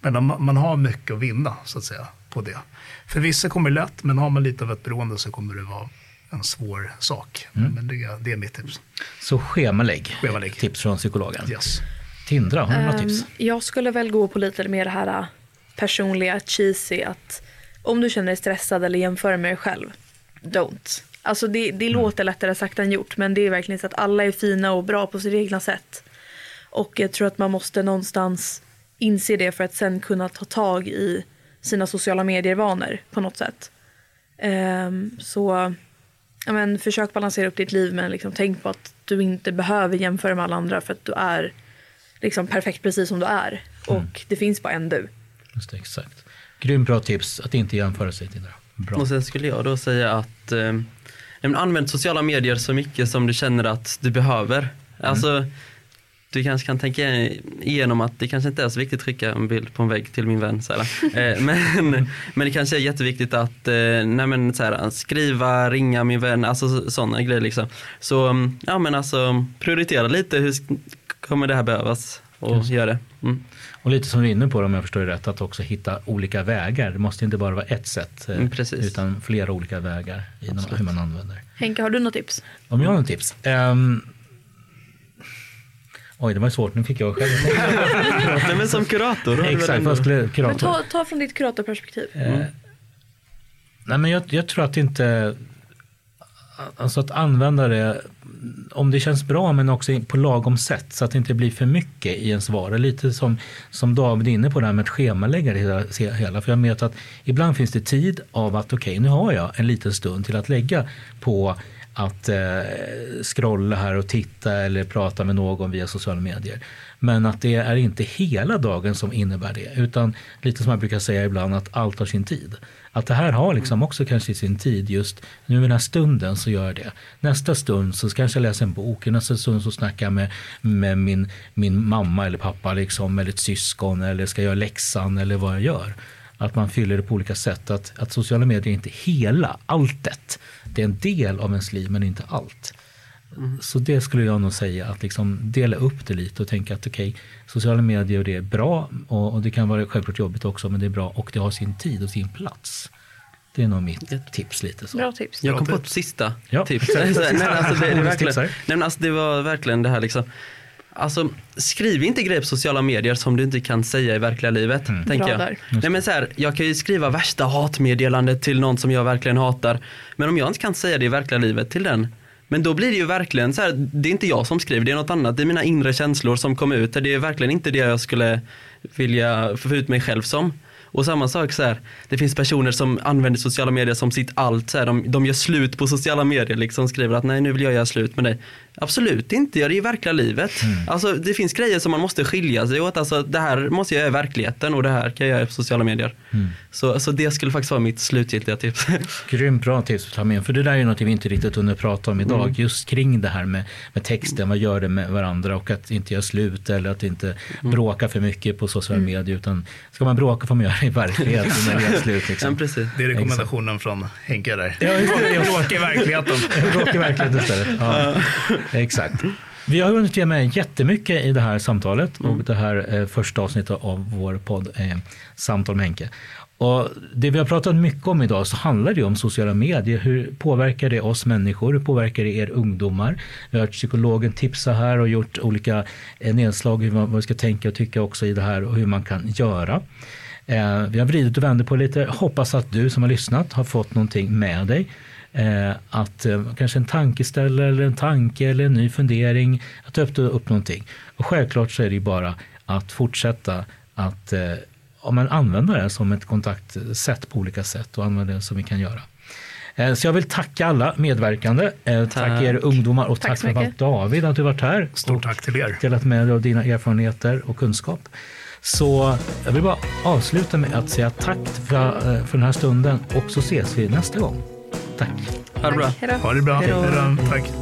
Men om man man har mycket att vinna, så att säga, på det. För vissa kommer det lätt, men har man lite av ett beroende så kommer det vara en svår sak. Mm. Men det, det är mitt tips. Så schemalägg, Schemalägg. tips från psykologen. Yes. Tindra, har du några Ehm, tips? Jag skulle väl gå på lite mer det här äh, personliga, cheesy, att om du känner dig stressad eller jämför med dig själv, don't. Alltså det, det låter lättare sagt än gjort, men det är verkligen så att alla är fina och bra på sitt egna sätt. Och jag tror att man måste någonstans inse det för att sen kunna ta tag i sina sociala medier-vanor på något sätt. Ehm, så ja, men, försök balansera upp ditt liv men liksom, tänk på att du inte behöver jämföra med alla andra för att du är liksom, perfekt precis som du är. Och det finns bara en du. Just det, exakt. Grymt bra tips att inte jämföra sig Tindra. Bra. Och sen skulle jag då säga att eh, använd sociala medier så mycket som du känner att du behöver. Alltså, du kanske kan tänka igenom att det kanske inte är så viktigt att trycka en bild på en vägg till min vän. Så. Eh, men, men det kanske är jätteviktigt att eh, nej, men, så här, skriva, ringa min vän, alltså sådana grejer. Liksom. Så mm, ja, men alltså, prioritera lite, hur kommer det här behövas? Och det. gör det. Mm. Och lite som du är inne på om jag förstår det rätt, att också hitta olika vägar. Det måste inte bara vara ett sätt, eh, Mm, utan flera olika vägar i hur man använder. Henke, har du något tips? Om jag har något tips? Ehm, oj, det var svårt. Nu fick jag själv. nej, men som kurator. Exakt, vad skulle Men kurator? ta, ta från ditt kuratorperspektiv. Eh, nej, men jag, jag tror att inte... Alltså att använda det, om det känns bra men också på lagom sätt så att det inte blir för mycket i ens vardag. Lite som, som David är inne på det här med att schemalägga det hela, hela. För jag vet att ibland finns det tid av att okej, nu har jag en liten stund till att lägga på att eh, scrolla här och titta eller prata med någon via sociala medier. Men att det är inte hela dagen som innebär det, utan lite som jag brukar säga ibland att allt har sin tid. Att det här har liksom också kanske sin tid just nu i den här stunden så gör jag det. Nästa stund så kanske jag läser en bok, nästa stund så snackar jag med, med min, min mamma eller pappa liksom, eller ett syskon eller ska göra läxan eller vad jag gör. Att man fyller det på olika sätt. Att, att sociala medier är inte hela, alltet. Det är en del av ens liv men inte allt. Så det skulle jag nog säga, att liksom dela upp det lite och tänka att okej, sociala medier och det är bra och, och det kan vara självklart jobbigt också men det är bra och det har sin tid och sin plats. Det är nog mitt tips lite så. Bra tips. Jag kom på ett sista Ja, tips. nej, men alltså, det, det, verkligen, nej, men alltså, det var verkligen det här liksom. Alltså, skriv inte grejer på sociala medier som du inte kan säga i verkliga livet. Tänker Bra jag. där. Nej, men så här, jag kan ju skriva värsta hatmeddelandet till någon som jag verkligen hatar. Men om jag inte kan säga det i verkliga livet till den. Men då blir det ju verkligen så här, det är inte jag som skriver, det är något annat. Det är mina inre känslor som kommer ut. Det är verkligen inte det jag skulle vilja få ut mig själv som. Och samma sak så här, det finns personer som använder sociala medier som sitt allt. Så här, de, de gör slut på sociala medier, liksom skriver att nej nu vill jag göra slut med dig. Absolut inte, gör det i verkliga livet. Alltså det finns grejer som man måste skilja sig åt. Alltså det här måste jag göra i verkligheten och det här kan jag göra på sociala medier. Så, så det skulle faktiskt vara mitt slutgiltiga tips. Grymt bra tips att ta med. För det där är något vi inte riktigt hunnit prata om idag. Mm. Just kring det här med, med texten, vad gör det med varandra och att inte göra slut eller att inte Mm. bråka för mycket på sociala medier. Utan ska man bråka får man göra i verkligheten när det är slut. ja, Liksom. precis. Det är rekommendationen från Henke där. Ja, just det. Bråka i verkligheten. Bråka i verkligheten istället. Ja, exakt. Vi har hunnit ge med jättemycket i det här samtalet och det här eh, första avsnittet av vår podd eh, Samtal med Henke. Och det vi har pratat mycket om idag så handlar det om sociala medier. Hur påverkar det oss människor? Hur påverkar det er ungdomar? Vi har hört psykologen tipsa här och gjort olika eh, nedslag hur man, vad vi ska tänka och tycka också i det här och hur man kan göra. Eh, vi har vridit och vänt på lite. Hoppas att du som har lyssnat har fått någonting med dig. Eh, att eh, kanske en tankeställare eller en tanke eller en ny fundering. Att öppna upp någonting. Och självklart så är det ju bara att fortsätta att om man använder det som ett kontaktsätt på olika sätt och använda det som vi kan göra. Så jag vill tacka alla medverkande. Tack, Tack. er ungdomar och Tack tack. David att du varit här Stort tack till er. delat med dig av dina erfarenheter och kunskap. Så jag vill bara avsluta med att säga tack för, eh, för den här stunden och så ses vi nästa gång. Tack. Ha det bra. Ha det bra. Tack.